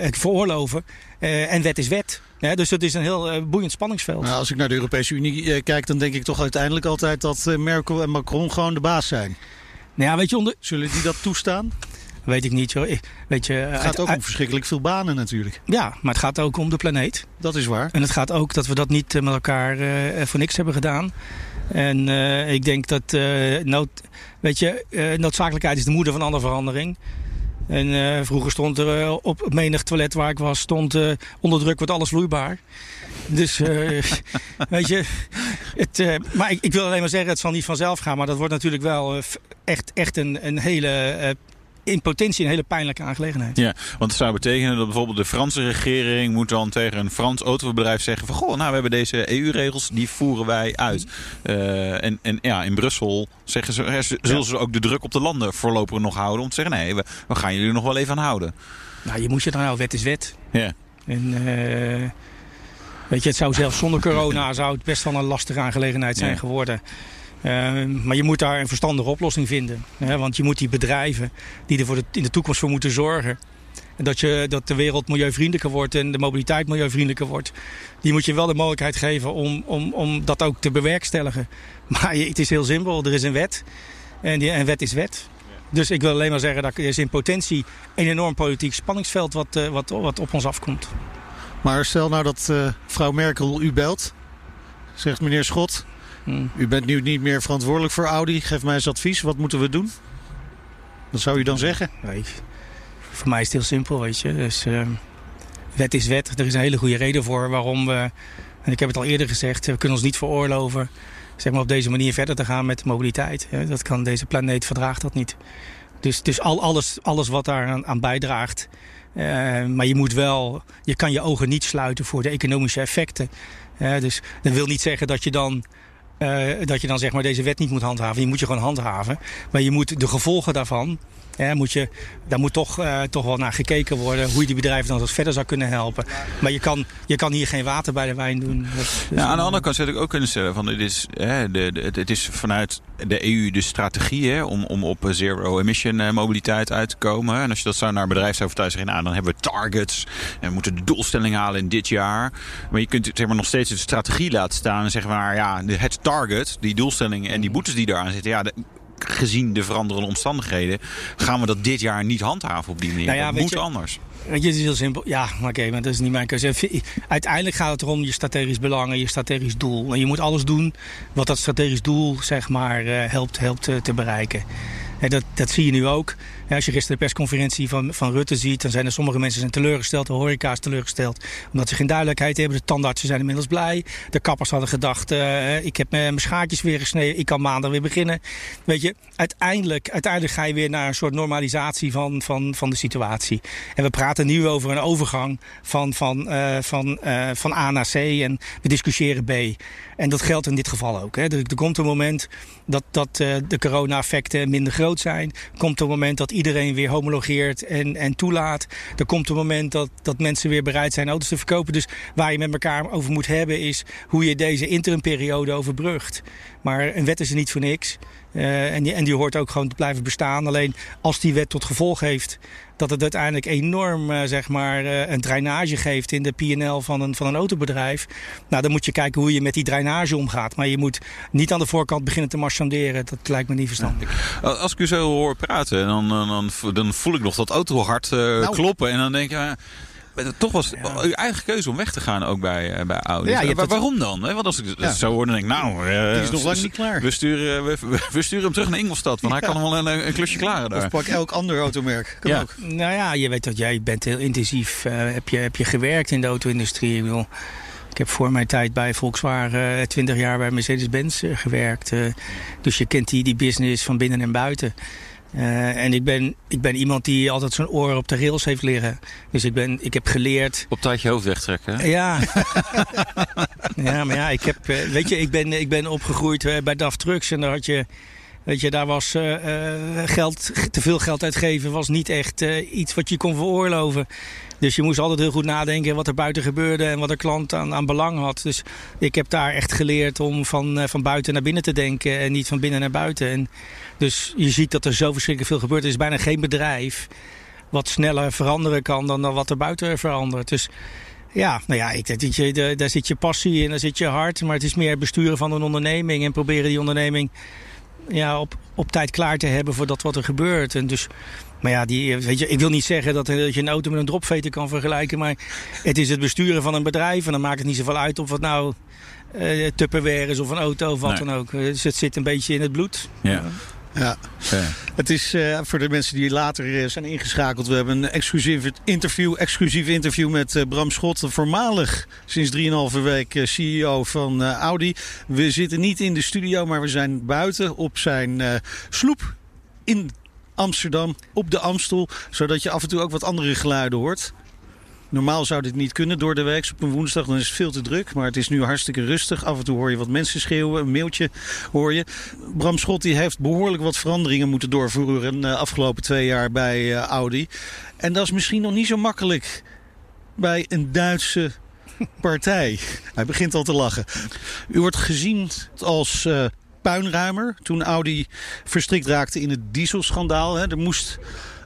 het veroorloven. Uh, en wet is wet. Ja, dus dat is een heel uh, boeiend spanningsveld. Nou, als ik naar de Europese Unie uh, kijk, dan denk ik toch uiteindelijk altijd dat uh, Merkel en Macron gewoon de baas zijn. Nou ja, weet je, onder... Zullen die dat toestaan? Weet ik niet. Hoor. Weet je, het gaat ook om verschrikkelijk veel banen natuurlijk. Ja, maar het gaat ook om de planeet. Dat is waar. En het gaat ook dat we dat niet met elkaar voor niks hebben gedaan. En ik denk dat nood, weet je, noodzakelijkheid is de moeder van alle verandering. En uh, vroeger stond er uh, op menig toilet waar ik was, stond uh, onder druk wordt alles vloeibaar. Dus weet je, het, maar ik, ik, wil alleen maar zeggen, het zal niet vanzelf gaan. Maar dat wordt natuurlijk wel echt, echt een, een hele in potentie een hele pijnlijke aangelegenheid. Ja, want het zou betekenen dat bijvoorbeeld de Franse regering moet dan tegen een Frans autobedrijf zeggen van goh, nou we hebben deze EU-regels, die voeren wij uit. Uh, en, en ja, in Brussel zeggen ze, zullen ze ook de druk op de landen voorlopig nog houden om te zeggen nee, we, we gaan jullie nog wel even aan houden. Nou, je moet je dan nou, wet is wet. Ja. En uh, weet je, het zou zelfs zonder corona zou het best wel een lastige aangelegenheid zijn ja. geworden. Uh, maar je moet daar een verstandige oplossing vinden. Hè? Want je moet die bedrijven die er voor in de toekomst voor moeten zorgen. En dat, je, dat de wereld milieuvriendelijker wordt en de mobiliteit milieuvriendelijker wordt. Die moet je wel de mogelijkheid geven om, om, om dat ook te bewerkstelligen. Maar het is heel simpel. Er is een wet. En, die, en wet is wet. Dus ik wil alleen maar zeggen dat er is in potentie een enorm politiek spanningsveld wat, uh, wat, wat op ons afkomt. Maar stel nou dat uh, mevrouw Merkel u belt. Zegt meneer Schot, U bent nu niet meer verantwoordelijk voor Audi. Geef mij eens advies. Wat moeten we doen? Wat zou u dan zeggen? Voor mij is het heel simpel, weet je. Dus, uh, wet is wet. Er is een hele goede reden voor waarom we En ik heb het al eerder gezegd, we kunnen ons niet veroorloven zeg maar, op deze manier verder te gaan met de mobiliteit. Dat kan, deze planeet verdraagt dat niet. Dus, dus al, alles, alles wat daar aan, bijdraagt. Uh, maar je moet wel, je kan je ogen niet sluiten voor de economische effecten. Dus dat wil niet zeggen dat je dan dat je dan zeg maar deze wet niet moet handhaven. Je moet je gewoon handhaven. Maar je moet de gevolgen daarvan ja, moet je, daar moet toch, uh, toch wel naar gekeken worden hoe je die bedrijven dan wat verder zou kunnen helpen. Maar je kan, je kan hier geen water bij de wijn doen. ja, aan de andere kant zou ik ook kunnen stellen: van het, is, hè, de, het is vanuit de EU de strategie hè, om, om op zero-emission uh, mobiliteit uit te komen. En als je dat zou naar een bedrijf zou vertellen, zeggen, nou, dan hebben we targets en we moeten de doelstelling halen in dit jaar. Maar je kunt zeg maar, nog steeds de strategie laten staan en zeggen, maar ja, het target, die doelstellingen en die boetes die daaraan zitten, ja, gezien de veranderende omstandigheden, gaan we dat dit jaar niet handhaven op die manier. Nou ja, dat moet anders. Weet je, het is heel simpel. Ja, oké, okay, maar dat is niet mijn keuze. Uiteindelijk gaat het erom je strategisch belangen, je strategisch doel. En je moet alles doen wat dat strategisch doel, zeg maar, uh, helpt, helpt uh, te bereiken. En dat, dat zie je nu ook. Als je gisteren de persconferentie van, van Rutte ziet, dan zijn er sommige mensen zijn teleurgesteld. De horeca is teleurgesteld. Omdat ze geen duidelijkheid hebben. De tandartsen zijn inmiddels blij. De kappers hadden gedacht, uh, ik heb mijn schaartjes weer gesneden. Ik kan maandag weer beginnen. Weet je, uiteindelijk, uiteindelijk ga je weer naar een soort normalisatie van, van, van de situatie. En we praten nu over een overgang van, van, uh, van, van A naar C. En we discussiëren B. En dat geldt in dit geval ook. Hè. Er, komt een moment dat, dat de corona-effecten minder groot zijn. Komt een moment dat iedereen weer homologeert en, en toelaat. Er komt een moment dat, dat mensen weer bereid zijn auto's te verkopen. Dus waar je met elkaar over moet hebben is hoe je deze interimperiode overbrugt. Maar een wet is er niet voor niks. Uh, en, die, en die hoort ook gewoon te blijven bestaan. Alleen als die wet tot gevolg heeft dat het uiteindelijk enorm uh, zeg maar, uh, een drainage geeft in de PNL van een, van een autobedrijf. Nou, dan moet je kijken hoe je met die drainage omgaat. Maar je moet niet aan de voorkant beginnen te marchanderen. Dat lijkt me niet verstandig. Ja. Als ik u zo hoor praten, dan, dan, dan voel ik nog dat autohart nou. kloppen. En dan denk je toch was ja. uw eigen keuze om weg te gaan ook bij, uh, bij Audi. Ja, maar waarom dan? Want als ik ja. zo hoor, dan denk ik, nou... Uh, Die is nog lang niet klaar. We sturen, we, we, sturen hem terug naar Ingolstad, want hij kan wel een, een, klusje klaren daar. Of pak elk ander automerk. Kan ook. Nou ja, je weet dat jij bent heel intensief, uh, heb, je, heb je gewerkt in de auto-industrie. Ik, bedoel, ik heb voor mijn tijd bij Volkswagen 20 jaar bij Mercedes-Benz gewerkt. dus je kent die, die business van binnen en buiten. Uh, en ik ben, ik ben iemand die altijd zijn oren op de rails heeft liggen. Dus ik, ben, ik heb geleerd... Op tijd je hoofd wegtrekken, Ja. ja, maar ja, ik heb... Weet je, ik ben, ik ben opgegroeid bij DAF Trucks en daar had je... Weet je, daar was uh, geld, te veel geld uitgeven was niet echt uh, iets wat je kon veroorloven. Dus je moest altijd heel goed nadenken wat er buiten gebeurde en wat de klant aan, aan belang had. Dus ik heb daar echt geleerd om van, van buiten naar binnen te denken en niet van binnen naar buiten. En dus je ziet dat er zo verschrikkelijk veel gebeurt. Er is bijna geen bedrijf wat sneller veranderen kan dan, wat er buiten verandert. Dus ja, nou ja, ik, dat je, daar zit je passie in, daar zit je hart. Maar het is meer besturen van een onderneming en proberen die onderneming ja, op, op tijd klaar te hebben voor dat wat er gebeurt. En dus, maar ja, die, weet je, ik wil niet zeggen dat, dat je een auto met een dropveter kan vergelijken. Maar het is het besturen van een bedrijf. En dan maakt het niet zoveel uit of het nou uh, Tupperware is of een auto of wat dan ook. Dus het zit een beetje in het bloed. Ja. Ja. ja. Het is uh, voor de mensen die later uh, zijn ingeschakeld. We hebben een exclusief interview, exclusief interview met uh, Bram Schot. Voormalig sinds 3,5 week CEO van Audi. We zitten niet in de studio, maar we zijn buiten op zijn sloep in Amsterdam. Op de Amstel. Zodat je af en toe ook wat andere geluiden hoort. Normaal zou dit niet kunnen door de week. Op een woensdag dan is het veel te druk. Maar het is nu hartstikke rustig. Af en toe hoor je wat mensen schreeuwen. Een mailtje hoor je. Bram Schot die heeft behoorlijk wat veranderingen moeten doorvoeren de eh, afgelopen twee jaar bij uh, Audi. En dat is misschien nog niet zo makkelijk bij een Duitse partij. Hij begint al te lachen. U wordt gezien als uh, puinruimer toen Audi verstrikt raakte in het dieselschandaal. Hè. Er moest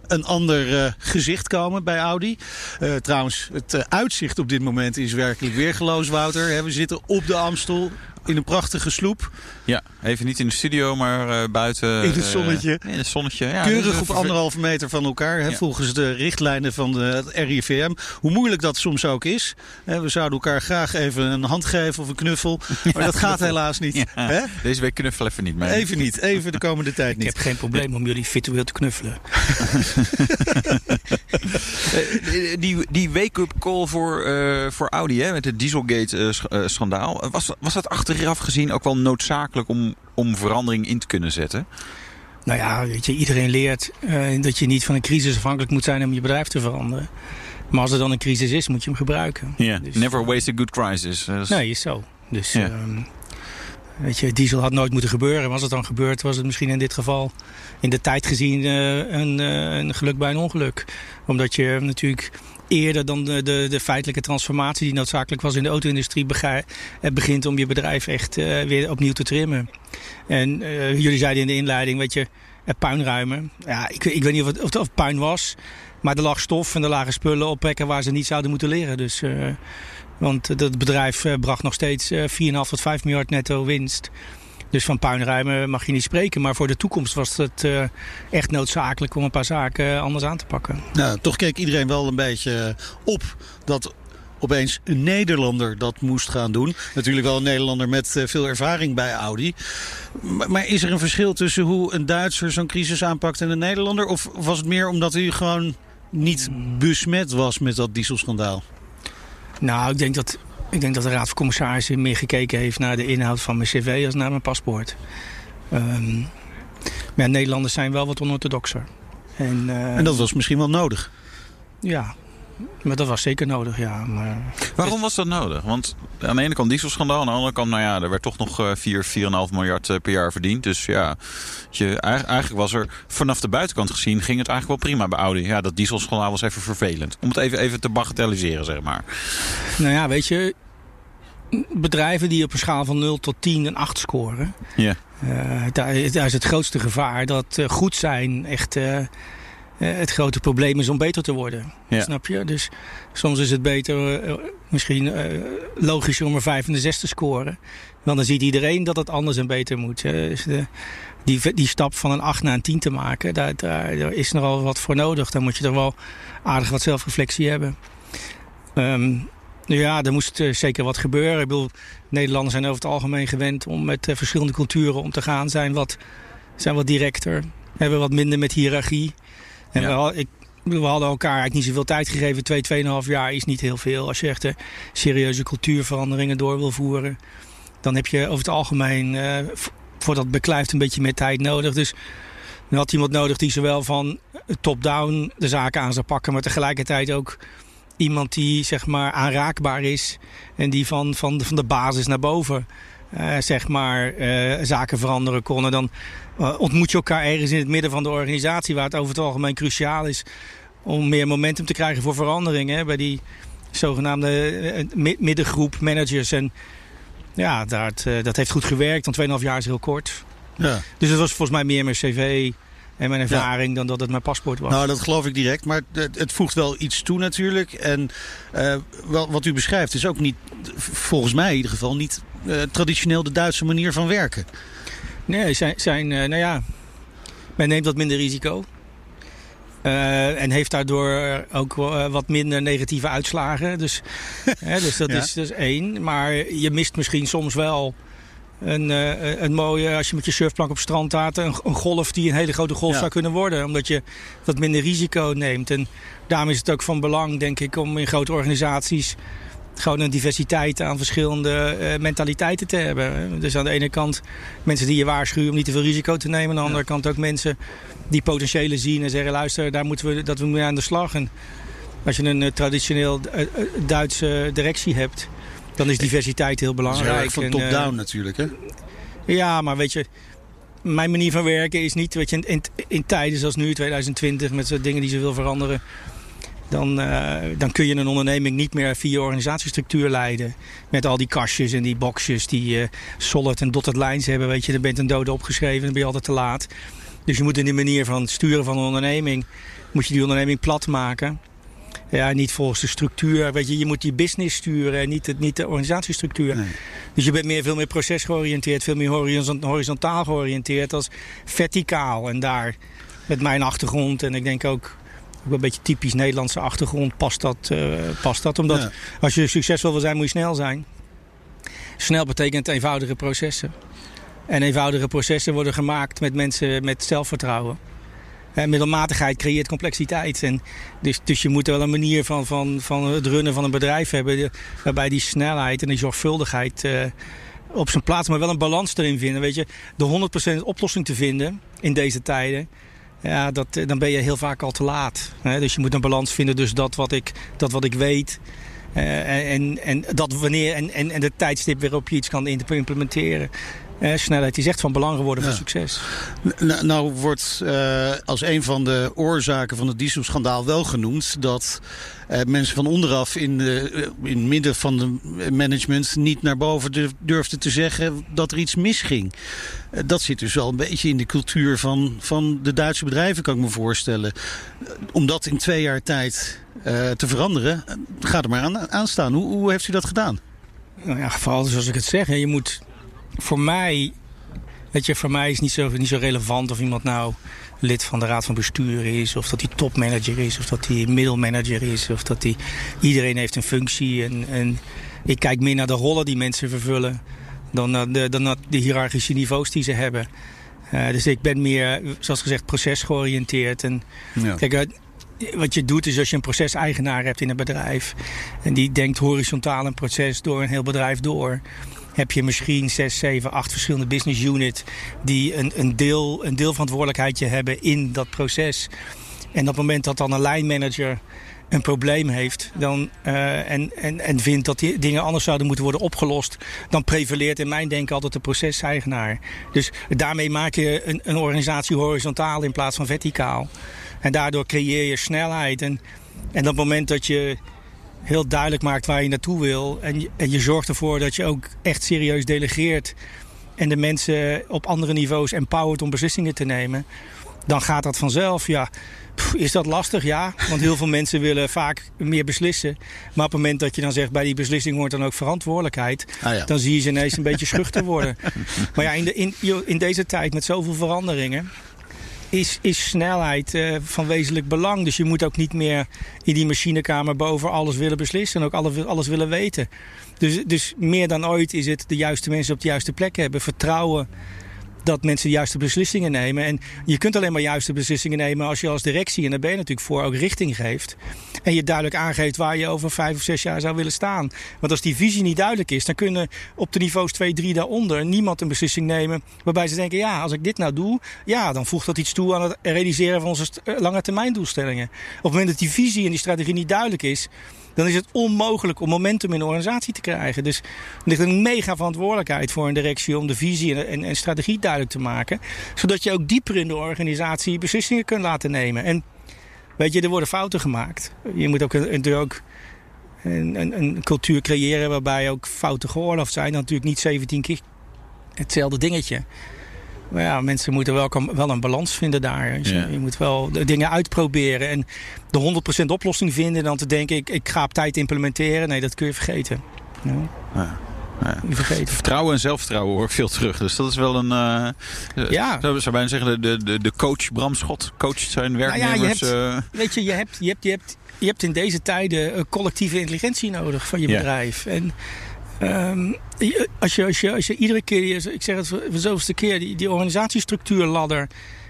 een ander uh, gezicht komen bij Audi. Uh, trouwens, het uh, uitzicht op dit moment is werkelijk weergeloos, Wouter. we zitten op de Amstel. In een prachtige sloep. Ja, even niet in de studio, maar uh, buiten. In het zonnetje. Uh, in het zonnetje, ja. Keurig op anderhalve meter van elkaar, hè, ja. volgens de richtlijnen van de, het RIVM. Hoe moeilijk dat soms ook is. Hè, we zouden elkaar graag even een hand geven of een knuffel. Maar dat gaat helaas niet. Ja, hè? Deze week knuffel even niet mee. Even niet, even de komende tijd niet. Ik heb geen probleem om jullie virtueel te knuffelen. die die wake-up call voor, uh, voor Audi hè, met het Dieselgate-schandaal. Was, was dat achteraf gezien ook wel noodzakelijk om, om verandering in te kunnen zetten? Nou ja, weet je, iedereen leert uh, dat je niet van een crisis afhankelijk moet zijn om je bedrijf te veranderen. Maar als er dan een crisis is, moet je hem gebruiken. Yeah. Dus, Never waste a good crisis. Nee, is zo. Dus yeah. um, weet je, diesel had nooit moeten gebeuren. Maar als het dan gebeurt, was het misschien in dit geval in de tijd gezien uh, een, uh, een geluk bij een ongeluk. Omdat je natuurlijk eerder dan de, de, de, feitelijke transformatie die noodzakelijk was in de auto-industrie begint om je bedrijf echt uh, weer opnieuw te trimmen. En uh, jullie zeiden in de inleiding, weet je, puinruimen. Ja, ik, ik weet niet of het, of puin was, maar er lag stof en er lagen spullen op waar ze niet zouden moeten leren. Dus, want het bedrijf bracht nog steeds 4,5 tot 5 miljard netto winst. Dus van puinruimen mag je niet spreken. Maar voor de toekomst was het uh, echt noodzakelijk om een paar zaken anders aan te pakken. Nou, toch keek iedereen wel een beetje op dat opeens een Nederlander dat moest gaan doen. Natuurlijk wel een Nederlander met uh, veel ervaring bij Audi. Maar, maar, is er een verschil tussen hoe een Duitser zo'n crisis aanpakt en een Nederlander? Of was het meer omdat u gewoon niet besmet was met dat dieselschandaal? Nou, ik denk dat ik denk dat de Raad van Commissarissen meer gekeken heeft naar de inhoud van mijn cv als naar mijn paspoort. Um, maar Nederlanders zijn wel wat onorthodoxer. En, uh, en dat was misschien wel nodig? Ja, maar dat was zeker nodig, ja. Maar... Waarom was dat nodig? Want aan de ene kant dieselschandaal, aan de andere kant, nou ja, er werd toch nog 4, 4,5 miljard per jaar verdiend. Dus ja, je, eigenlijk was er vanaf de buitenkant gezien, ging het eigenlijk wel prima bij Audi. Ja, dat dieselschandaal was even vervelend. Om het even, even te bagatelliseren, zeg maar. Nou ja, weet je, bedrijven die op een schaal van 0 tot 10 een 8 scoren. Ja. Uh, daar, daar, is het grootste gevaar dat goed zijn echt uh, het grote probleem is om beter te worden. Ja. Snap je? Dus soms is het beter, misschien logischer om een 5 en een 6 te scoren. Want dan ziet iedereen dat het anders en beter moet. Dus de, die, die stap van een 8 naar een 10 te maken, daar, daar, daar is nogal wat voor nodig. Dan moet je toch wel aardig wat zelfreflectie hebben. Um, ja, er moest zeker wat gebeuren. Ik bedoel, Nederlanders zijn over het algemeen gewend om met verschillende culturen om te gaan. Zijn wat, zijn wat directer, hebben wat minder met hiërarchie. En ja. we, ik, we hadden elkaar eigenlijk niet zoveel tijd gegeven. Twee, tweeënhalf jaar is niet heel veel. Als je echt uh, serieuze cultuurveranderingen door wil voeren. Dan heb je over het algemeen voor dat beklijft een beetje meer tijd nodig. Dus dan had iemand nodig die zowel van top-down de zaken aan zou pakken. Maar tegelijkertijd ook iemand die zeg maar aanraakbaar is en die van, van, de, van de basis naar boven uh, zeg maar uh, zaken veranderen kon. En dan uh, ontmoet je elkaar ergens in het midden van de organisatie waar het over het algemeen cruciaal is om meer momentum te krijgen voor veranderingen bij die zogenaamde middengroep managers. En ja, dat, dat heeft goed gewerkt, want 2,5 jaar is heel kort. Ja. Dus het was volgens mij meer mijn cv en mijn ervaring ja. dan dat het mijn paspoort was. Nou, dat geloof ik direct. Maar het, het voegt wel iets toe natuurlijk. En uh, wel, wat u beschrijft is ook niet, volgens mij in ieder geval, niet uh, traditioneel de Duitse manier van werken. Nee, zijn, zijn uh, nou ja, men neemt wat minder risico. en heeft daardoor ook wat minder negatieve uitslagen. Dus, hè, dus dat, ja. is, dat is één. Maar je mist misschien soms wel een, uh, een mooie, als je met je surfplank op strand staat, een, een, golf die een hele grote golf ja. zou kunnen worden. Omdat je wat minder risico neemt. En daarom is het ook van belang, denk ik, om in grote organisaties gewoon een diversiteit aan verschillende uh, mentaliteiten te hebben. Dus aan de ene kant mensen die je waarschuwen om niet te veel risico te nemen. Aan de andere kant ook mensen die potentiële zien en zeggen, luister, daar moeten we, dat we mee aan de slag. En als je een uh, traditioneel Duitse directie hebt dan is diversiteit heel belangrijk. van top-down uh, natuurlijk, hè? Ja, maar weet je, mijn manier van werken is niet, weet je, in, in tijden zoals nu, 2020, met zo dingen die zoveel veranderen, dan, uh, dan kun je een onderneming niet meer via organisatiestructuur leiden. Met al die kastjes en die boxjes die uh, solid en dotted lines hebben, weet je, dan bent een dode opgeschreven, dan ben je altijd te laat. Dus je moet in die manier van sturen van een onderneming, moet je die onderneming plat maken. Ja, niet volgens de structuur. Weet je, je moet die business sturen en niet, het, niet de organisatiestructuur. Nee. Dus je bent meer, veel meer procesgeoriënteerd, veel meer horizon- horizontaal georiënteerd als verticaal. En daar, met mijn achtergrond en ik denk ook ook een beetje typisch Nederlandse achtergrond, past dat. eh, past dat. Omdat Ja. als je succesvol wil zijn, moet je snel zijn. Snel betekent eenvoudige processen. En eenvoudige processen worden gemaakt met mensen met zelfvertrouwen. Middelmatigheid creëert complexiteit. En dus, dus je moet wel een manier van, van, van het runnen van een bedrijf hebben. waarbij die snelheid en die zorgvuldigheid eh, op zijn plaats, maar wel een balans erin vinden. Weet je, de 100% oplossing te vinden in deze tijden. Ja, dat, eh, dan ben je heel vaak al te laat. Hè? Dus je moet een balans vinden. Dus dat wat ik, dat wat ik weet. eh, en, en, dat wanneer, en, en, en de tijdstip waarop je iets kan implementeren. Eh, snelheid is echt van belang geworden Ja. voor succes. Nou, nou wordt eh, als een van de oorzaken van het dieselschandaal wel genoemd dat eh, mensen van onderaf in, de, eh, in het midden van de management niet naar boven durf- durfden te zeggen dat er iets misging. Dat zit dus wel een beetje in de cultuur van, van de Duitse bedrijven, kan ik me voorstellen. Om dat in twee jaar tijd te veranderen, eh, ga er maar aan, aan staan. Hoe, hoe heeft u dat gedaan? Nou ja, vooral zoals ik het zeg. Je moet voor mij. Weet je, voor mij is niet zo, niet zo relevant of iemand nou lid van de raad van bestuur is. Of dat hij topmanager is. Of dat hij middelmanager is. Of dat hij. Iedereen heeft een functie. En, en ik kijk meer naar de rollen die mensen vervullen. Dan naar de, dan naar de hiërarchische niveaus die ze hebben. Eh, dus ik ben meer, zoals gezegd, procesgeoriënteerd. En Ja. Kijk, wat je doet is als je een proceseigenaar hebt in een bedrijf. en die denkt horizontaal een proces door een heel bedrijf door. Heb je misschien zes, zeven, acht verschillende business units. die een, een, deel, een deelverantwoordelijkheidje hebben in dat proces. En op het moment dat dan een lijnmanager een probleem heeft dan, eh, en, en, en vindt dat die dingen anders zouden moeten worden opgelost, dan prevaleert in mijn denken altijd de proceseigenaar. Dus daarmee maak je een, een organisatie horizontaal in plaats van verticaal. En daardoor creëer je snelheid. En, en op het moment dat je heel duidelijk maakt waar je naartoe wil, en je, en je zorgt ervoor dat je ook echt serieus delegeert en de mensen op andere niveaus empowert om beslissingen te nemen, dan gaat dat vanzelf. Ja, pff, is dat lastig? Ja, want heel veel mensen willen vaak meer beslissen. Maar op het moment dat je dan zegt bij die beslissing hoort dan ook verantwoordelijkheid, Ah, ja. dan zie je ze ineens een beetje schuchter worden. Maar ja, in, de, in, in deze tijd met zoveel veranderingen is, is snelheid eh, van wezenlijk belang. Dus je moet ook niet meer in die machinekamer boven alles willen beslissen en ook alles, alles willen weten. Dus, dus meer dan ooit is het de juiste mensen op de juiste plek hebben. Vertrouwen dat mensen de juiste beslissingen nemen. En je kunt alleen maar juiste beslissingen nemen als je als directie, en daar ben je natuurlijk voor, ook richting geeft. En je duidelijk aangeeft waar je over vijf of zes jaar zou willen staan. Want als die visie niet duidelijk is, dan kunnen op de niveaus 2, 3 daaronder niemand een beslissing nemen waarbij ze denken, ja, als ik dit nou doe, ja, dan voegt dat iets toe aan het realiseren van onze eh, lange termijn doelstellingen. Op het moment dat die visie en die strategie niet duidelijk is, dan is het onmogelijk om momentum in de organisatie te krijgen. Dus er ligt een mega verantwoordelijkheid voor een directie om de visie en, en, strategie duidelijk te maken. Zodat je ook dieper in de organisatie beslissingen kunt laten nemen. En weet je, er worden fouten gemaakt. Je moet ook, ook een, een, een cultuur creëren waarbij ook fouten geoorloofd zijn. Dan natuurlijk niet 17 keer hetzelfde dingetje. Maar ja, mensen moeten wel, wel een balans vinden daar. Dus Ja. Je moet wel de dingen uitproberen. En de 100% oplossing vinden. En dan te denken, ik, ik ga op tijd implementeren. Nee, dat kun je vergeten. Ja. Ja. vergeten. Vertrouwen en zelfvertrouwen hoor ik veel terug. Dus dat is wel een. eh Ja. Zou zou bijna zeggen, de, de, de coach Bram Schot coacht zijn Nou ja, je werknemers. hebt- eh, Weet je, je hebt, je hebt, je hebt, je hebt in deze tijden collectieve intelligentie nodig van je bedrijf. En ehm, als, je, als, je, als je iedere keer, ik zeg het voor de zoveelste keer, die, die organisatiestructuurladder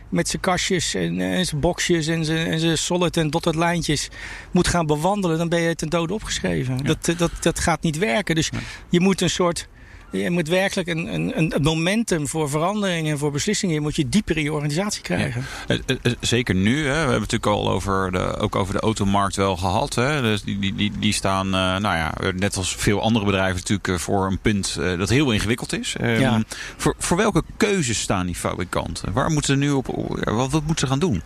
met zijn kastjes en, eh, en zijn boxjes en zijn, en zijn solid en dotted lijntjes moet gaan bewandelen, dan ben je ten dode opgeschreven. Dat, dat, dat gaat niet werken. Dus je moet een soort. Je moet werkelijk een, een, een momentum voor verandering en voor beslissingen moet je dieper in je organisatie krijgen. Eh, eh, eh, Zeker nu. Hè. We hebben het natuurlijk al over de, ook over de automarkt wel gehad. Hè. Dus die, die, die, die staan, nou ja, net als veel andere bedrijven natuurlijk voor een punt dat heel ingewikkeld is. Ehm, Ja. voor, voor welke keuzes staan die fabrikanten? Waar moeten ze nu op, wat, wat moeten ze gaan doen?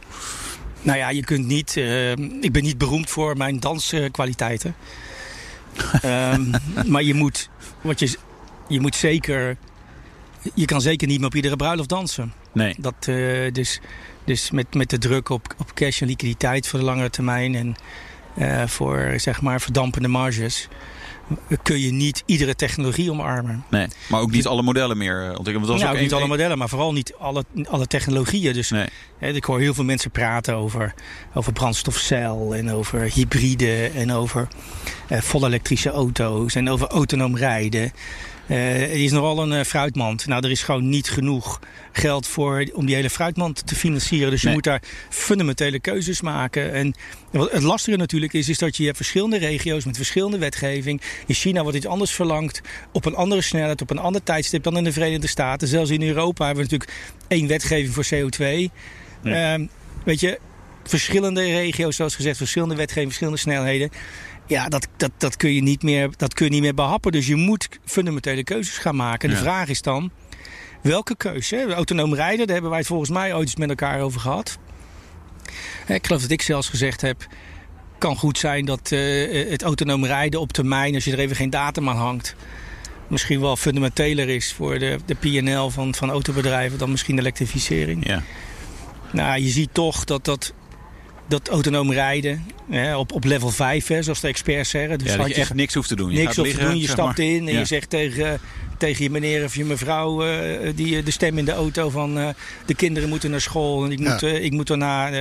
Nou ja, je kunt niet. eh, ik ben niet beroemd voor mijn danskwaliteiten. Ehm, maar je moet. Wat je, je moet zeker. Je kan zeker niet meer op iedere bruiloft dansen. Nee. Dat, eh, dus dus met, met de druk op, op cash en liquiditeit voor de langere termijn. En eh, voor zeg maar verdampende marges kun je niet iedere technologie omarmen. Nee, maar ook niet alle modellen meer eh, ontwikkelen. Want nou, ook niet alle modellen, maar vooral niet alle, alle technologieën. Dus nee. hè, ik hoor heel veel mensen praten over, over brandstofcel en over hybride en over eh, volle elektrische auto's en over autonoom rijden. Het is nogal een uh, fruitmand. Nou, er is gewoon niet genoeg geld voor om die hele fruitmand te financieren. Dus je moet daar fundamentele keuzes maken. En wat het lastige natuurlijk is, is dat je hebt verschillende regio's met verschillende wetgeving. In China wordt iets anders verlangd, op een andere snelheid, op een ander tijdstip dan in de Verenigde Staten. Zelfs in Europa hebben we natuurlijk één wetgeving voor CO2. Ja. Uh, weet je, verschillende regio's, zoals gezegd, verschillende wetgeving, verschillende snelheden. Ja, dat, dat, dat, kun je niet meer, dat kun je niet meer behappen. Dus je moet fundamentele keuzes gaan maken. En de vraag is dan, welke keuze? Autonoom rijden, daar hebben wij het volgens mij ooit eens met elkaar over gehad. Ik geloof dat ik zelfs gezegd heb... kan goed zijn dat uh, het autonoom rijden op termijn... als je er even geen datum aan hangt... misschien wel fundamenteler is voor de, de PNL van, van autobedrijven... dan misschien de elektrificering. Ja. Nou, je ziet toch dat dat dat autonoom rijden hè, op, op level 5, hè, zoals de experts zeggen. Dus ja, dat je echt niks hoeft te doen. Je niks hoeft te doen, je stapt maar. in en ja. je zegt tegen, tegen je meneer of je mevrouw... Uh, die, de stem in de auto van uh, de kinderen moeten naar school... en ik moet, ja. uh, ik moet er naar,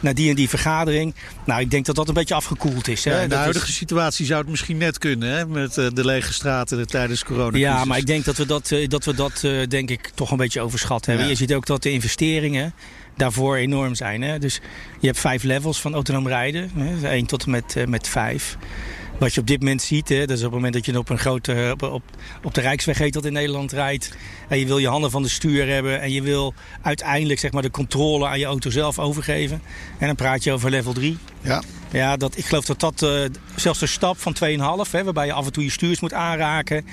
naar die en die vergadering. Nou, ik denk dat dat een beetje afgekoeld is. Hè. Ja, in de huidige is... situatie zou het misschien net kunnen, hè, met de lege straten tijdens corona. Ja, maar ik denk dat we dat, dat, we dat denk ik, toch een beetje overschat hebben. Ja. Je ziet ook dat de investeringen daarvoor enorm zijn. Hè? Dus je hebt vijf levels van autonoom rijden. Hè? 1 tot en met, uh, met 5. Wat je op dit moment ziet, hè, dat is op het moment dat je op een grote op, op, op de Rijksweg heet dat in Nederland rijdt. En je wil je handen van de stuur hebben en je wil uiteindelijk zeg maar, de controle aan je auto zelf overgeven. En dan praat je over level 3. Ja. Ja, dat, ik geloof dat dat uh, zelfs de stap van 2,5, hè, waarbij je af en toe je stuurs moet aanraken.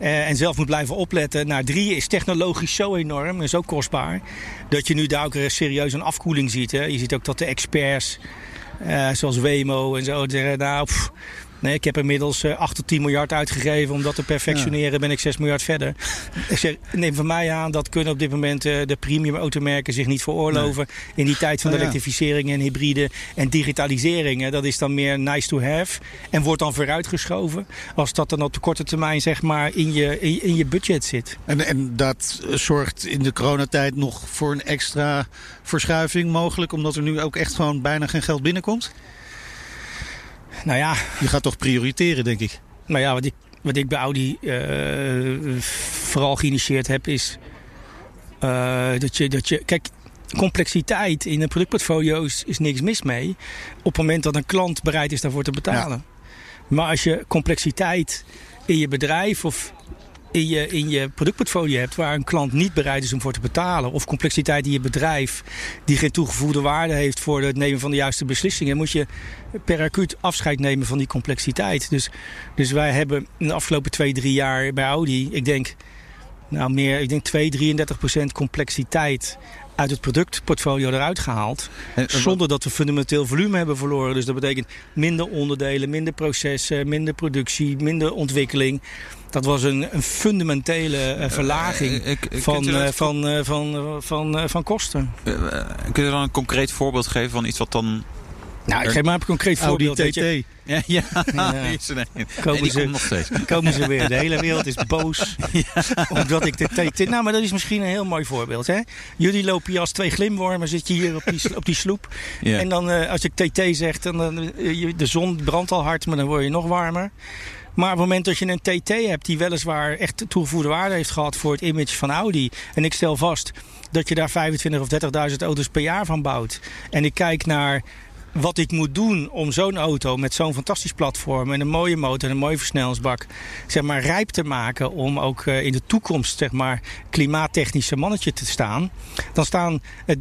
Uh, en zelf moet blijven opletten. Nou, drie is technologisch zo enorm en zo kostbaar. Dat je nu daar ook serieus een afkoeling ziet. Hè. Je ziet ook dat de experts, uh, zoals Wemo en zo, zeggen: Nou, nee, ik heb inmiddels uh, 8 tot 10 miljard uitgegeven. Om dat te perfectioneren ja. ben ik 6 miljard verder. Ik zeg, neem van mij aan, dat kunnen op dit moment uh, de premium automerken zich niet veroorloven. Nee. In die tijd van de oh, ja. elektrificering en hybride en digitalisering. Dat is dan meer nice to have. En wordt dan vooruitgeschoven. Als dat dan op de korte termijn zeg maar in je, in, in je budget zit. En, en dat zorgt in de coronatijd nog voor een extra verschuiving mogelijk. Omdat er nu ook echt gewoon bijna geen geld binnenkomt? Nou ja. Je gaat toch prioriteren, denk ik. Nou ja, wat ik, wat ik bij Audi uh, vooral geïnitieerd heb, is uh, dat, je, dat je. Kijk, complexiteit in een productportfolio is, is, niks mis mee. Op het moment dat een klant bereid is daarvoor te betalen. Ja. Maar als je complexiteit in je bedrijf of in je, in je productportfolio hebt waar een klant niet bereid is om voor te betalen, of complexiteit in je bedrijf die geen toegevoegde waarde heeft voor het nemen van de juiste beslissingen, moet je per acuut afscheid nemen van die complexiteit. Dus, dus wij hebben in de afgelopen twee, drie jaar bij Audi, ik denk, nou meer, ik denk 2, 33 procent complexiteit uit het productportfolio eruit gehaald. En, zonder dat we fundamenteel volume hebben verloren. Dus dat betekent minder onderdelen, minder processen, minder productie, minder ontwikkeling. Dat was een, een fundamentele uh, verlaging uh, uh, van, van, van, van, van kosten. kun je dan een concreet voorbeeld geven van iets wat dan nou, ik geef maar een concreet voorbeeld. TT. Ja, ja. nee, ze, nog steeds. komen ze weer. De hele wereld is boos. ja. Omdat ik de TT... Nou, maar dat is misschien een heel mooi voorbeeld. Hè? Jullie lopen hier als twee glimwormen. Zit je hier op die, op die sloep. Ja. En dan uh, als ik TT zeg, dan, dan uh, de zon brandt al hard, maar dan word je nog warmer. Maar op het moment dat je een TT hebt die weliswaar echt toegevoegde waarde heeft gehad voor het image van Audi. En ik stel vast dat je daar 25 of 30.000 auto's per jaar van bouwt. En ik kijk naar wat ik moet doen om zo'n auto met zo'n fantastisch platform en een mooie motor en een mooie versnellingsbak zeg maar, rijp te maken om ook uh, in de toekomst zeg maar, klimaattechnische mannetje te staan. Dan staan uh,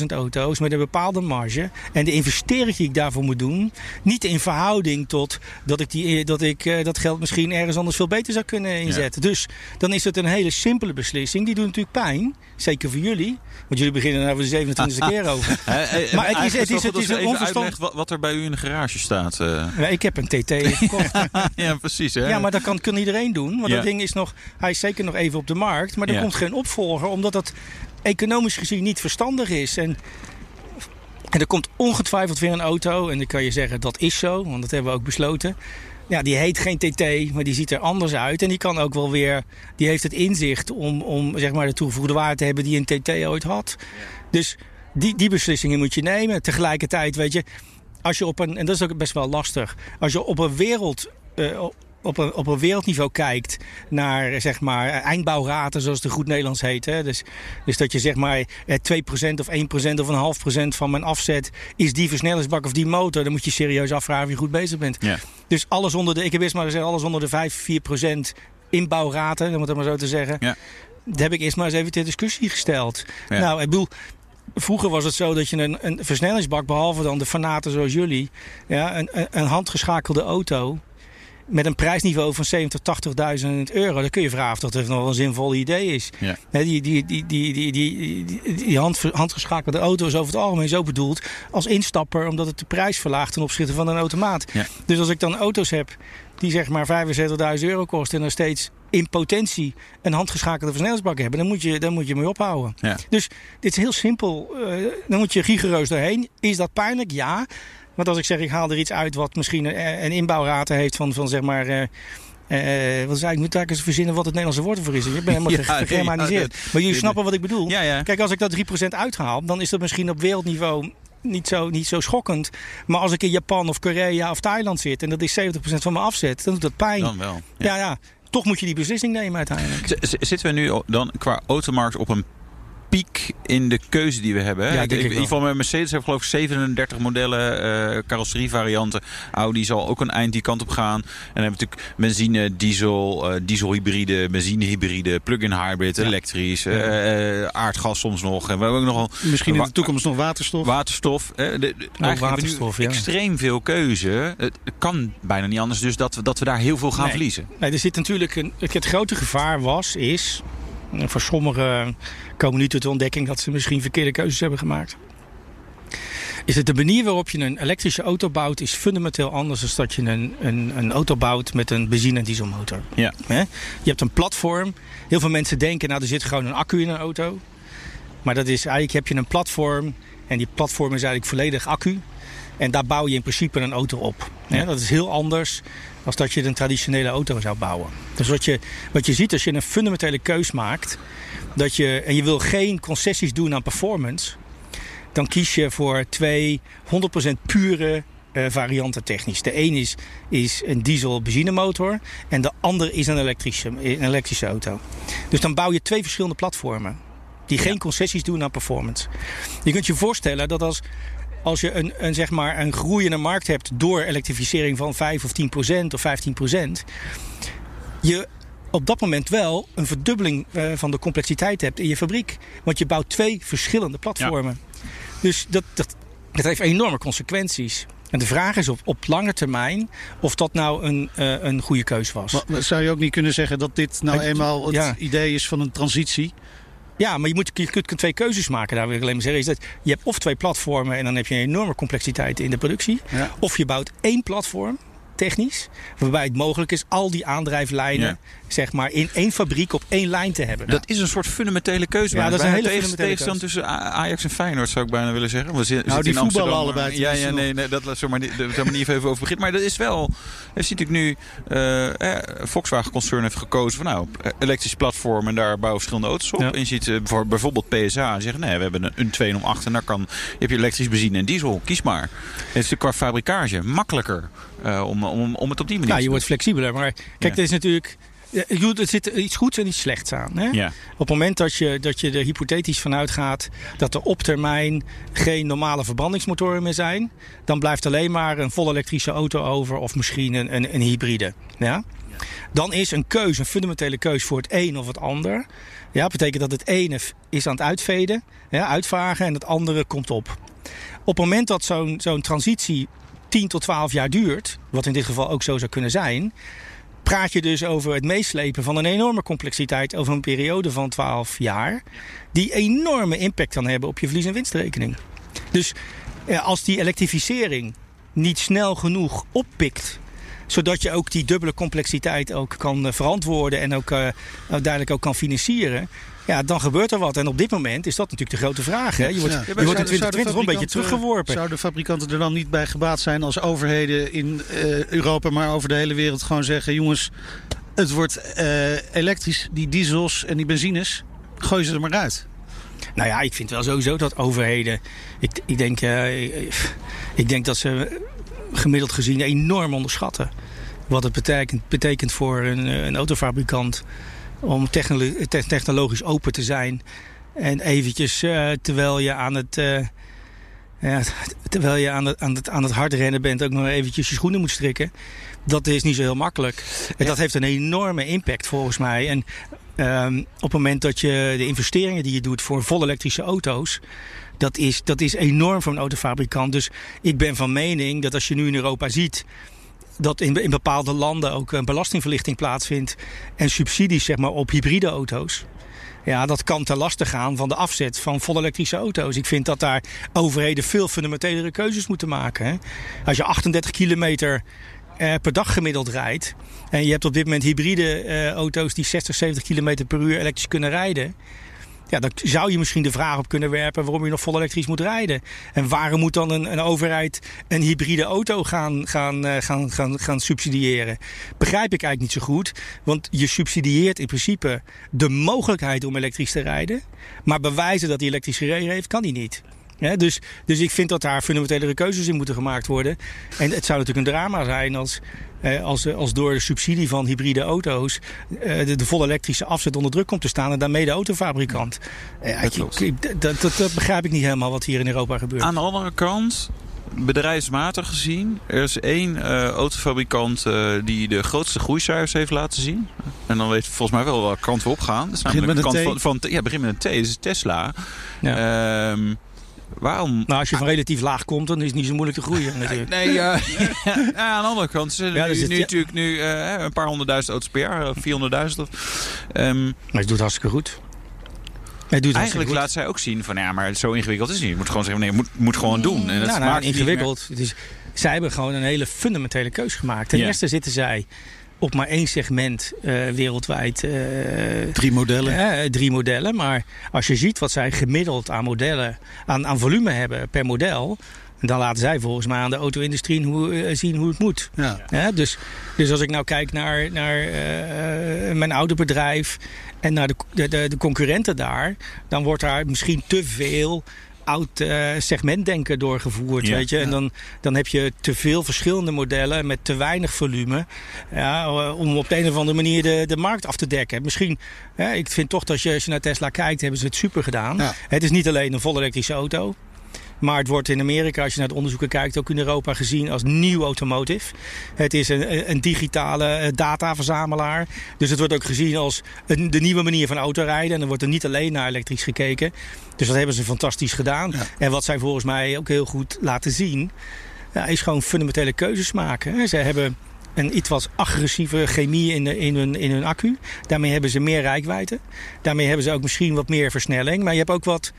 30.000 auto's met een bepaalde marge en de investering die ik daarvoor moet doen niet in verhouding tot dat ik, die, dat, ik dat geld misschien ergens anders veel beter zou kunnen inzetten. Ja. Dus dan is het een hele simpele beslissing. Die doet natuurlijk pijn, zeker voor jullie, want jullie beginnen er over de 27e ah. keer over. maar het is, het is, het is een onverstandig wat, wat er bij u in de garage staat. Uh. Ja, ik heb een TT gekocht. ja, precies. Hè? Ja, maar dat kan, kan iedereen doen. Want ja. dat ding is nog, hij is zeker nog even op de markt. Maar er ja. komt geen opvolger, omdat dat economisch gezien niet verstandig is. En En er komt ongetwijfeld weer een auto. En dan kan je zeggen dat is zo, want dat hebben we ook besloten. Ja, die heet geen TT, maar die ziet er anders uit. En die kan ook wel weer, die heeft het inzicht om, om zeg maar de toegevoegde waarde te hebben die een TT ooit had. Dus die, die beslissingen moet je nemen. Tegelijkertijd, weet je, als je op een, en dat is ook best wel lastig, als je op een wereld. Uh, op een, op een wereldniveau kijkt naar zeg maar, eindbouwraten, zoals het goed Nederlands heet. Hè? Dus, dus dat je zeg maar 2% of 1% of een half procent van mijn afzet is die versnellingsbak of die motor. Dan moet je serieus afvragen of je goed bezig bent. Ja. Dus alles onder de, ik heb eerst maar gezegd, alles onder de 5, 4% inbouwraten, om het maar zo te zeggen. Ja. Dat heb ik eerst maar eens even ter discussie gesteld. Ja. Nou, ik bedoel, Vroeger was het zo dat je een, een versnellingsbak, behalve dan de fanaten zoals jullie, ja, een, een, een handgeschakelde auto met een prijsniveau van 70, 80.000 euro. Dan kun je vragen of dat nog een zinvol idee is. Ja. He, die die, die, die, die, die, die, die hand, handgeschakelde auto is over het algemeen zo bedoeld als instapper, omdat het de prijs verlaagt ten opzichte van een automaat. Ja. Dus als ik dan auto's heb die zeg maar 75.000 euro kosten en nog steeds in potentie een handgeschakelde versnellingsbak hebben, dan moet je, dan moet je mee ophouden. Ja. Dus dit is heel simpel. Uh, dan moet je rigoureus doorheen. Is dat pijnlijk? Ja. Want als ik zeg, ik haal er iets uit wat misschien een, een inbouwrate heeft van, van zeg maar. Uh, uh, wat zei ik? moet daar eens verzinnen wat het Nederlandse woord voor is. Ik ben helemaal Ja, gegermaniseerd. ja, maar jullie snappen wat ik bedoel. Ja. Kijk, als ik dat 3% uithaal, dan is dat misschien op wereldniveau niet zo, niet zo schokkend. Maar als ik in Japan of Korea of Thailand zit en dat is 70% van mijn afzet, dan doet dat pijn. Dan wel. ja. ja, toch moet je die beslissing nemen uiteindelijk. Zitten we nu dan qua automarkt op een piek in de keuze die we hebben? hè? Ja, ik, denk ik- ik in ieder geval met Mercedes ik geloof ik 37 modellen, eh carrosserievarianten. Audi zal ook een eind die kant op gaan. En dan hebben we natuurlijk benzine, diesel, eh dieselhybride, benzinehybride, plug-in hybrid, elektrisch, eh, aardgas soms nog. En we hebben ook nogal Misschien in de toekomst nog waterstof. Waterstof. de- eigenlijk waterstof, ja. extreem veel keuze. Het kan bijna niet anders dus dat we, dat we daar heel veel gaan Nee. verliezen. Nee, er zit natuurlijk een. Het grote gevaar was, is. Voor sommigen komen nu tot de ontdekking dat ze misschien verkeerde keuzes hebben gemaakt. Is het de manier waarop je een elektrische auto bouwt, is fundamenteel anders dan dat je een, een, een auto bouwt met een benzine- en dieselmotor. Ja. Hè? Je hebt een platform. Heel veel mensen denken, nou er zit gewoon een accu in een auto. Maar dat is eigenlijk heb je een platform. En die platform is eigenlijk volledig accu. En daar bouw je in principe een auto op. Ja. Dat is heel anders als dat je een traditionele auto zou bouwen. Dus wat je, wat je ziet als je een fundamentele keus maakt. Dat je, en je wil geen concessies doen aan performance. Dan kies je voor twee 100% pure eh, varianten technisch. De een is, is een diesel-benzinemotor. En de ander is een elektrische, een elektrische auto. Dus dan bouw je twee verschillende platformen. Die geen concessies doen aan performance. Je kunt je voorstellen dat als, als je een, een, zeg maar een groeiende markt hebt door elektrificering van 5 of 10 procent of 15 procent. Je op dat moment wel een verdubbeling eh, van de complexiteit hebt in je fabriek. Want je bouwt twee verschillende platformen. Dus dat, dat, dat heeft enorme consequenties. En de vraag is op, op lange termijn of dat nou een, eh, een goede keus was. Maar zou je ook niet kunnen zeggen dat dit nou Ik- eenmaal het ja. idee is van een transitie? Ja, maar je, moet, je kunt twee keuzes maken. Daar wil ik alleen maar zeggen. Is dat je hebt of twee platformen en dan heb je een enorme complexiteit in de productie. Ja. Of je bouwt één platform, technisch, waarbij het mogelijk is al die aandrijflijnen Ja. Zeg maar, in één fabriek op één lijn te hebben. Dat is een soort fundamentele keuze. Ja, dat is een hele tegen- tegenstand tussen Ajax en Feyenoord zou ik bijna willen zeggen. We zitten, Nou, die in voetballen Amsterdam, allebei maar- Ja, ja, nee, nee, dat niet, dat daar maar niet even over beginnen. Maar dat is wel. Heeft natuurlijk nu. eh, eh, Volkswagen Concern heeft gekozen van nou, eh, elektrisch platform en daar bouwen verschillende auto's op. Ja. En je ziet voor bijvoorbeeld PSA zeggen nee, we hebben een, een 208 en daar kan, je hebt je elektrisch benzine en diesel. Kies maar. Het is natuurlijk qua fabrikage makkelijker om, om, om het op die manier Nou, te je wordt flexibeler. Maar kijk, Ja. er is natuurlijk. Er zit iets goeds en iets slechts aan. Hè? Ja. Op het moment dat je, dat je er hypothetisch van uitgaat dat er op termijn geen normale verbrandingsmotoren meer zijn, dan blijft alleen maar een volle elektrische auto over of misschien een, een, een hybride. Ja? Dan is een keuze, een fundamentele keuze voor het een of het ander. Ja, dat betekent dat het ene is aan het uitveden, ja, uitvagen en het andere komt op. Op het moment dat zo'n zo'n transitie 10 tot 12 jaar duurt, wat in dit geval ook zo zou kunnen zijn, praat je dus over het meeslepen van een enorme complexiteit over een periode van 12 jaar, die enorme impact kan hebben op je verlies- en winstrekening. Dus eh, als die elektrificering niet snel genoeg oppikt, zodat je ook die dubbele complexiteit ook kan eh, verantwoorden en ook eh, duidelijk ook kan financieren, ja, dan gebeurt er wat. En op dit moment is dat natuurlijk de grote vraag. Hè? Je wordt, Ja. je wordt in zou- zou de 2020 wel een beetje teruggeworpen. Zouden fabrikanten er dan niet bij gebaat zijn als overheden in eh, Europa, maar over de hele wereld gewoon zeggen: jongens, het wordt eh, elektrisch, die diesels en die benzines, gooi ze er maar uit. Nou ja, ik vind wel sowieso dat overheden. Ik, ik, denk, eh, ik denk dat ze gemiddeld gezien enorm onderschatten. Wat het betekent, betekent voor een, een autofabrikant om technolo- te- technologisch open te zijn. En eventjes eh, terwijl je aan het. eh, ja, terwijl je aan het, aan, het, aan het hard rennen bent, ook nog eventjes je schoenen moet strikken. Dat is niet zo heel makkelijk. En dat heeft een enorme impact volgens mij. En ehm, op het moment dat je de investeringen die je doet voor volle elektrische auto's. Dat is, dat is enorm voor een autofabrikant. Dus ik ben van mening dat als je nu in Europa ziet dat in, in bepaalde landen ook een belastingverlichting plaatsvindt en subsidies zeg maar, op hybride auto's. Ja, dat kan ten laste gaan van de afzet van volle elektrische auto's. Ik vind dat daar overheden veel fundamentelere keuzes moeten maken. Hè. Als je 38 kilometer eh, per dag gemiddeld rijdt. en je hebt op dit moment hybride eh, auto's die 60, 70 kilometer per uur elektrisch kunnen rijden. Ja, dan zou je misschien de vraag op kunnen werpen waarom je nog vol elektrisch moet rijden. En waarom moet dan een, een overheid een hybride auto gaan, gaan, eh, gaan, gaan, gaan subsidiëren? Begrijp ik eigenlijk niet zo goed. Want je subsidieert in principe de mogelijkheid om elektrisch te rijden. Maar bewijzen dat hij elektrisch gereden heeft, kan hij niet. Hè, dus, dus ik vind dat daar fundamentelere keuzes in moeten gemaakt worden. En het zou natuurlijk een drama zijn als, eh, als, als door de subsidie van hybride auto's eh, de, de volle elektrische afzet onder druk komt te staan en daarmee de autofabrikant. Eh, Dat ik- klopt. ik- dat, dat, dat begrijp ik niet helemaal wat hier in Europa gebeurt. Aan de andere kant, bedrijfsmatig gezien, er is één eh, autofabrikant eh, die de grootste groeicijfers heeft laten zien. En dan weet je volgens mij wel welke kant we opgaan. Dat is Begint namelijk de met kant een van, van ja, begin met een T, dat is Tesla. Ja. Ehm, waarom? nou, als je van relatief laag komt, dan is het niet zo moeilijk te groeien natuurlijk. Nee, ja. ja, aan de andere kant er Ja, nu, dus het- nu ja. natuurlijk nu, eh, een paar honderdduizend auto's per jaar, eh, 400.000. Of, Ehm, Maar hij doet het hartstikke goed. Hij doet het eigenlijk laat zij ook zien van ja, maar zo ingewikkeld is het niet. Je moet gewoon zeggen, nee, je moet, moet gewoon doen. En dat nou, nou, maakt ingewikkeld. Het is, zij hebben gewoon een hele fundamentele keuze gemaakt. Ten eerste zitten zij op maar één segment eh, wereldwijd. eh, Drie modellen. eh, drie modellen. Maar als je ziet wat zij gemiddeld aan modellen, aan, aan volume hebben per model. Dan laten zij volgens mij aan de auto-industrie hoe, zien hoe het moet. Ja. Ja, dus, dus als ik nou kijk naar, naar mijn oude bedrijf en naar de, de, de concurrenten daar, dan wordt daar misschien te veel oud eh, segmentdenken doorgevoerd. Ja, weet je? En dan, dan heb je te veel verschillende modellen met te weinig volume. Ja, eh, om op de een of andere manier de, de markt af te dekken. Misschien, ik vind toch dat als je, als je naar Tesla kijkt, hebben ze het super gedaan. Het is niet alleen een volle elektrische auto. Maar het wordt in Amerika, als je naar de onderzoeken kijkt, ook in Europa gezien als nieuw automotive. Het is een, een digitale eh, dataverzamelaar. Dus het wordt ook gezien als een, de nieuwe manier van autorijden. En dan wordt er niet alleen naar elektrisch gekeken. Dus dat hebben ze fantastisch gedaan. Ja. En wat zij volgens mij ook heel goed laten zien, ja, is gewoon fundamentele keuzes maken. Ze hebben een iets wat agressieve chemie in, de, in, hun, in hun accu. Daarmee hebben ze meer rijkwijde. Daarmee hebben ze ook misschien wat meer versnelling. Maar je hebt ook wat.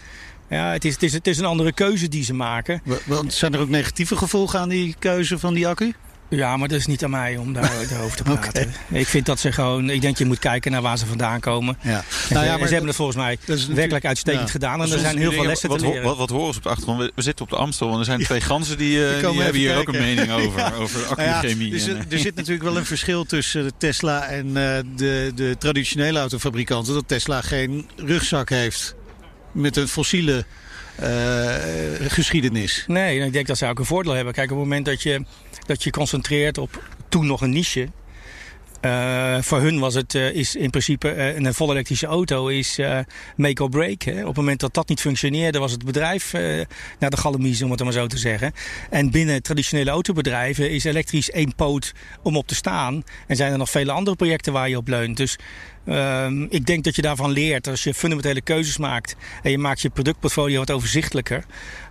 Ja, het is, het is, het is een andere keuze die ze maken. Wa- Want zijn er ook negatieve gevolgen aan die keuze van die accu? Ja, maar dat is niet aan mij om daar over te praten. Ik vind dat ze gewoon. Ik denk je moet kijken naar waar ze vandaan komen. Ja. En ze, en ze hebben het volgens mij werkelijk uitstekend ja. gedaan. En er zijn heel veel lessen wat, te leren. Wat, wat horen ze op de achtergrond? We, we zitten op de Amstel en er zijn twee ganzen die, eh, die, komen hebben hier ook een mening over. Ja. Over Nou ja, accuchemie. er, en, eh, er zit natuurlijk wel een verschil tussen de Tesla en eh, de, de traditionele autofabrikanten. Dat Tesla geen rugzak heeft met een fossiele eh, geschiedenis. Nee, ik denk dat zij ook een voordeel hebben. Kijk, op het moment dat je dat je concentreert op toen nog een niche. Eh, voor hun was het, eh, is in principe eh, een volle elektrische auto is make or break. Hè. Op het moment dat dat niet functioneerde, was het bedrijf naar de galamise, om het maar zo te zeggen. En binnen traditionele autobedrijven is elektrisch één poot om op te staan. En zijn er nog vele andere projecten waar je op leunt. Dus Ehm, ik denk dat je daarvan leert. Als je fundamentele keuzes maakt en je maakt je productportfolio wat overzichtelijker,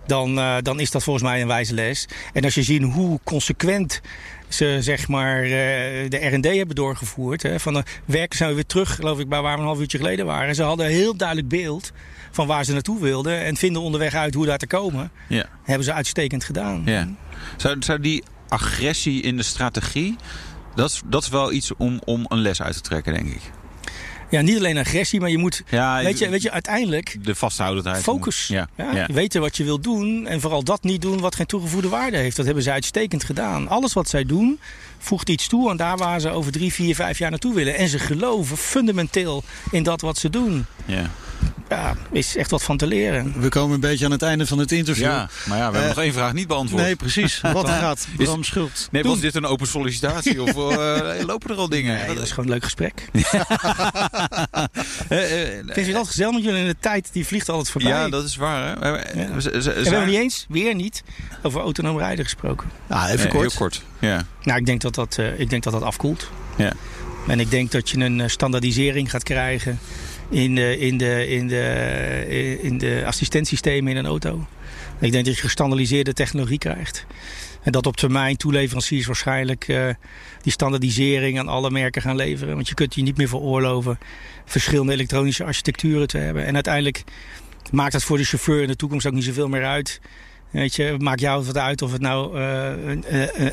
dan, dan is dat volgens mij een wijze les. En als je ziet hoe consequent ze zeg maar eh, de R&D hebben doorgevoerd. Hè, van de werken zijn we weer terug, geloof ik, bij waar we een half uurtje geleden waren. Ze hadden een heel duidelijk beeld van waar ze naartoe wilden en vinden onderweg uit hoe daar te komen. ja. Hebben ze uitstekend gedaan. Ja. Zou, zou die agressie in de strategie, dat is, dat is wel iets om, om een les uit te trekken, denk ik. Ja, niet alleen agressie, maar je moet, Ja, weet, je, weet je, uiteindelijk de vasthoudendheid. focus. Ja. Weten wat je wil doen en vooral dat niet doen wat geen toegevoegde waarde heeft. Dat hebben zij uitstekend gedaan. Alles wat zij doen voegt iets toe aan daar waar ze over drie, vier, vijf jaar naartoe willen. En ze geloven fundamenteel in dat wat ze doen. ja. Ja, is echt wat van te leren. We komen een beetje aan het einde van het interview. ja, maar ja, we hebben Eh, nog één vraag niet beantwoord. Nee, precies. Wat gaat Bram Schult Nee, doen? was dit een open sollicitatie of eh, lopen er al dingen? Nee, dat is gewoon een leuk gesprek. Eh, Ik vind het altijd gezellig met jullie in de tijd. Die vliegt altijd voorbij. ja, dat is waar. Hè? Ja. en we hebben niet eens, weer niet, over autonoom rijden gesproken. Ah, even Nee, kort. Heel kort. Ja. Nou, ik denk dat dat, eh, ik denk dat, dat afkoelt. Ja. En ik denk dat je een eh, standaardisering gaat krijgen in de, in de, in de, eh, in de assistentiesystemen in een auto. Ik denk dat je gestandaardiseerde technologie krijgt. En dat op termijn toeleveranciers waarschijnlijk die standaardisering aan alle merken gaan leveren. Want je kunt je niet meer veroorloven verschillende elektronische architecturen te hebben. En uiteindelijk maakt dat voor de chauffeur in de toekomst ook niet zoveel meer uit. Weet je, maakt jou wat uit of het nou een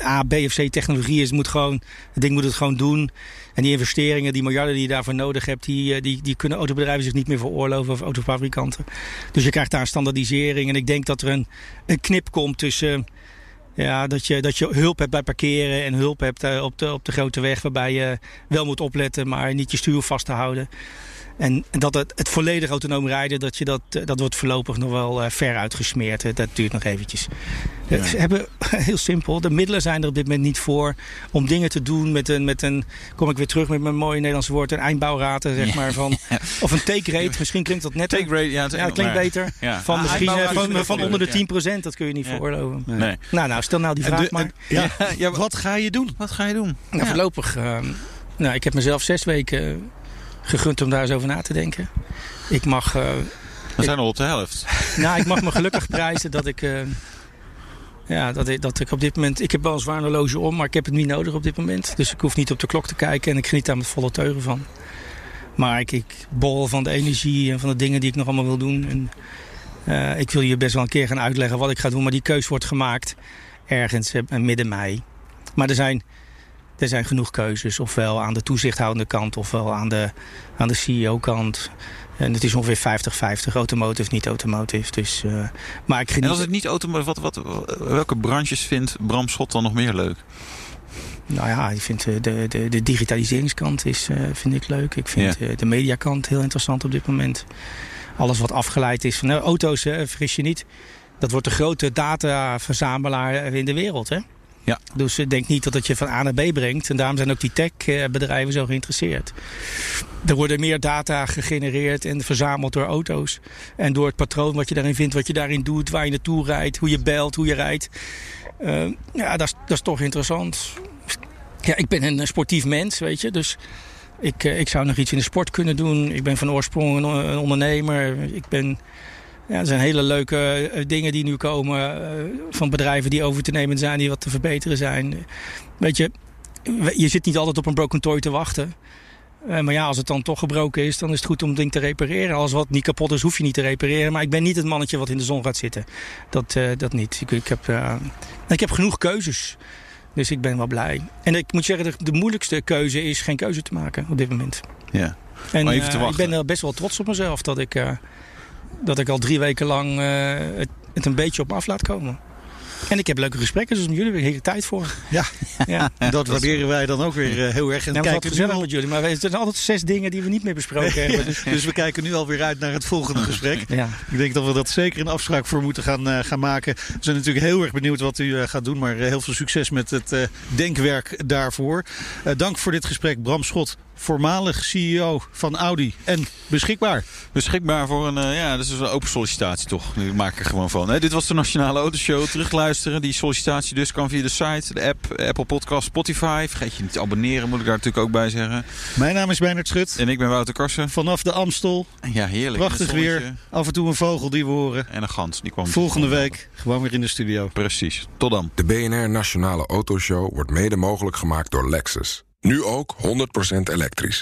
A, B of C technologie is. Moet gewoon, het ding moet het gewoon doen. En die investeringen, die miljarden die je daarvoor nodig hebt, die, die, die kunnen autobedrijven zich niet meer veroorloven of autofabrikanten. Dus je krijgt daar een standaardisering. En ik denk dat er een, een knip komt tussen. Ja, dat je, dat je hulp hebt bij parkeren en hulp hebt op, de, op de grote weg. Waarbij je wel moet opletten, maar niet je stuur vast te houden. En dat het, het volledig autonoom rijden, dat, je dat, eh, dat wordt voorlopig nog wel eh, ver uitgesmeerd. Dat duurt nog eventjes. Eh, Ze hebben, heel simpel, de middelen zijn er op dit moment niet voor om dingen te doen met een, met een kom ik weer terug met mijn mooie Nederlandse woord, een eindbouwrate, zeg maar. Van, of een take rate, misschien klinkt dat net. Take rate, ja, het Ja, dat klinkt maar- beter. Ja. Van, Ah, misschien, van, van onder de leuk, 10%, dat kun je niet Ja. veroorloven. ja. Nee. Nou, nou, stel nou die vraag de- maar. ja, Ja, ja, Wat ga je doen? Wat ga je doen? Nou, Ja. voorlopig. eh, nou, ik heb mezelf zes weken gegund om daar eens over na te denken. Ik mag, eh, We zijn al op de helft. nou, ik mag me gelukkig prijzen dat ik, eh, ja, dat, ik, dat ik op dit moment... Ik heb wel een zwaar horloge om, maar ik heb het niet nodig op dit moment. Dus ik hoef niet op de klok te kijken en ik geniet daar met volle teugen van. Maar ik, ik bol van de energie en van de dingen die ik nog allemaal wil doen. En, eh, ik wil je best wel een keer gaan uitleggen wat ik ga doen. Maar die keus wordt gemaakt ergens eh, midden mei. Maar er zijn, er zijn genoeg keuzes. Ofwel aan de toezichthoudende kant, ofwel aan de, aan de CEO-kant. En het is ongeveer 50-50, automotive, niet automotive. Dus, eh, maar ik En geniet... als het niet automotive, wat, wat, welke branches vindt Bram Schot dan nog meer leuk? Nou ja, ik vind eh, de, de, de digitaliseringskant is, eh, vind ik leuk. Ik vind de mediakant heel interessant op dit moment. Alles wat afgeleid is van nou, auto's, hè, vergis je niet. Dat wordt de grote dataverzamelaar in de wereld. Hè? Ja. Dus ik denk niet dat het je van A naar B brengt. En daarom zijn ook die techbedrijven zo geïnteresseerd. Er worden meer data gegenereerd en verzameld door auto's. En door het patroon wat je daarin vindt, wat je daarin doet, waar je naartoe rijdt, hoe je belt, hoe je rijdt. Eh, ja, dat is, dat is toch interessant. Ja, ik ben een sportief mens, weet je. Dus ik, eh, ik zou nog iets in de sport kunnen doen. Ik ben van oorsprong een ondernemer. Ik ben... Ja, er zijn hele leuke eh, dingen die nu komen eh, van bedrijven die over te nemen zijn, die wat te verbeteren zijn. Weet je, je zit niet altijd op een broken toy te wachten. Eh, maar ja, als het dan toch gebroken is, dan is het goed om het ding te repareren. Als wat niet kapot is, hoef je niet te repareren. Maar ik ben niet het mannetje wat in de zon gaat zitten. Dat, dat niet. Ik, ik, heb, ik heb genoeg keuzes. Dus ik ben wel blij. En ik moet zeggen, de, de moeilijkste keuze is geen keuze te maken op dit moment. Ja. En Maar even te eh, ik wachten. ben er best wel trots op mezelf dat ik, dat ik al drie weken lang eh, het, het een beetje op me af laat komen. En ik heb leuke gesprekken, dus met jullie heb ik hier tijd voor. Ja, Ja. dat waarderen wij dan ook weer eh, heel erg. En kijken gezellig al- met jullie. Maar er zijn altijd zes dingen die we niet meer besproken hebben. Dus, Dus we kijken nu alweer uit naar het volgende gesprek. ja. Ik denk dat we dat zeker een afspraak voor moeten gaan, eh, gaan maken. We zijn natuurlijk heel erg benieuwd wat u gaat doen. Maar heel veel succes met het denkwerk daarvoor. Dank voor dit gesprek, Bram Schot. Voormalig CEO van Audi en beschikbaar. Beschikbaar voor een, eh, ja, dat is een open sollicitatie toch. Ik maak er gewoon van. Hè, dit was de Nationale Autoshow. Terugluisteren. Die sollicitatie dus kan via de site, de app, Apple Podcast, Spotify. Vergeet je niet te abonneren, moet ik daar natuurlijk ook bij zeggen. Mijn naam is Bernard Schut. En ik ben Wouter Karsen. Vanaf de Amstel. Ja, heerlijk. Prachtig weer. Af en toe een vogel die we horen. En een gans, die kwam Volgende week gewoon weer in de studio. Precies. Tot dan. De BNR Nationale Autoshow wordt mede mogelijk gemaakt door Lexus. Nu ook 100% elektrisch.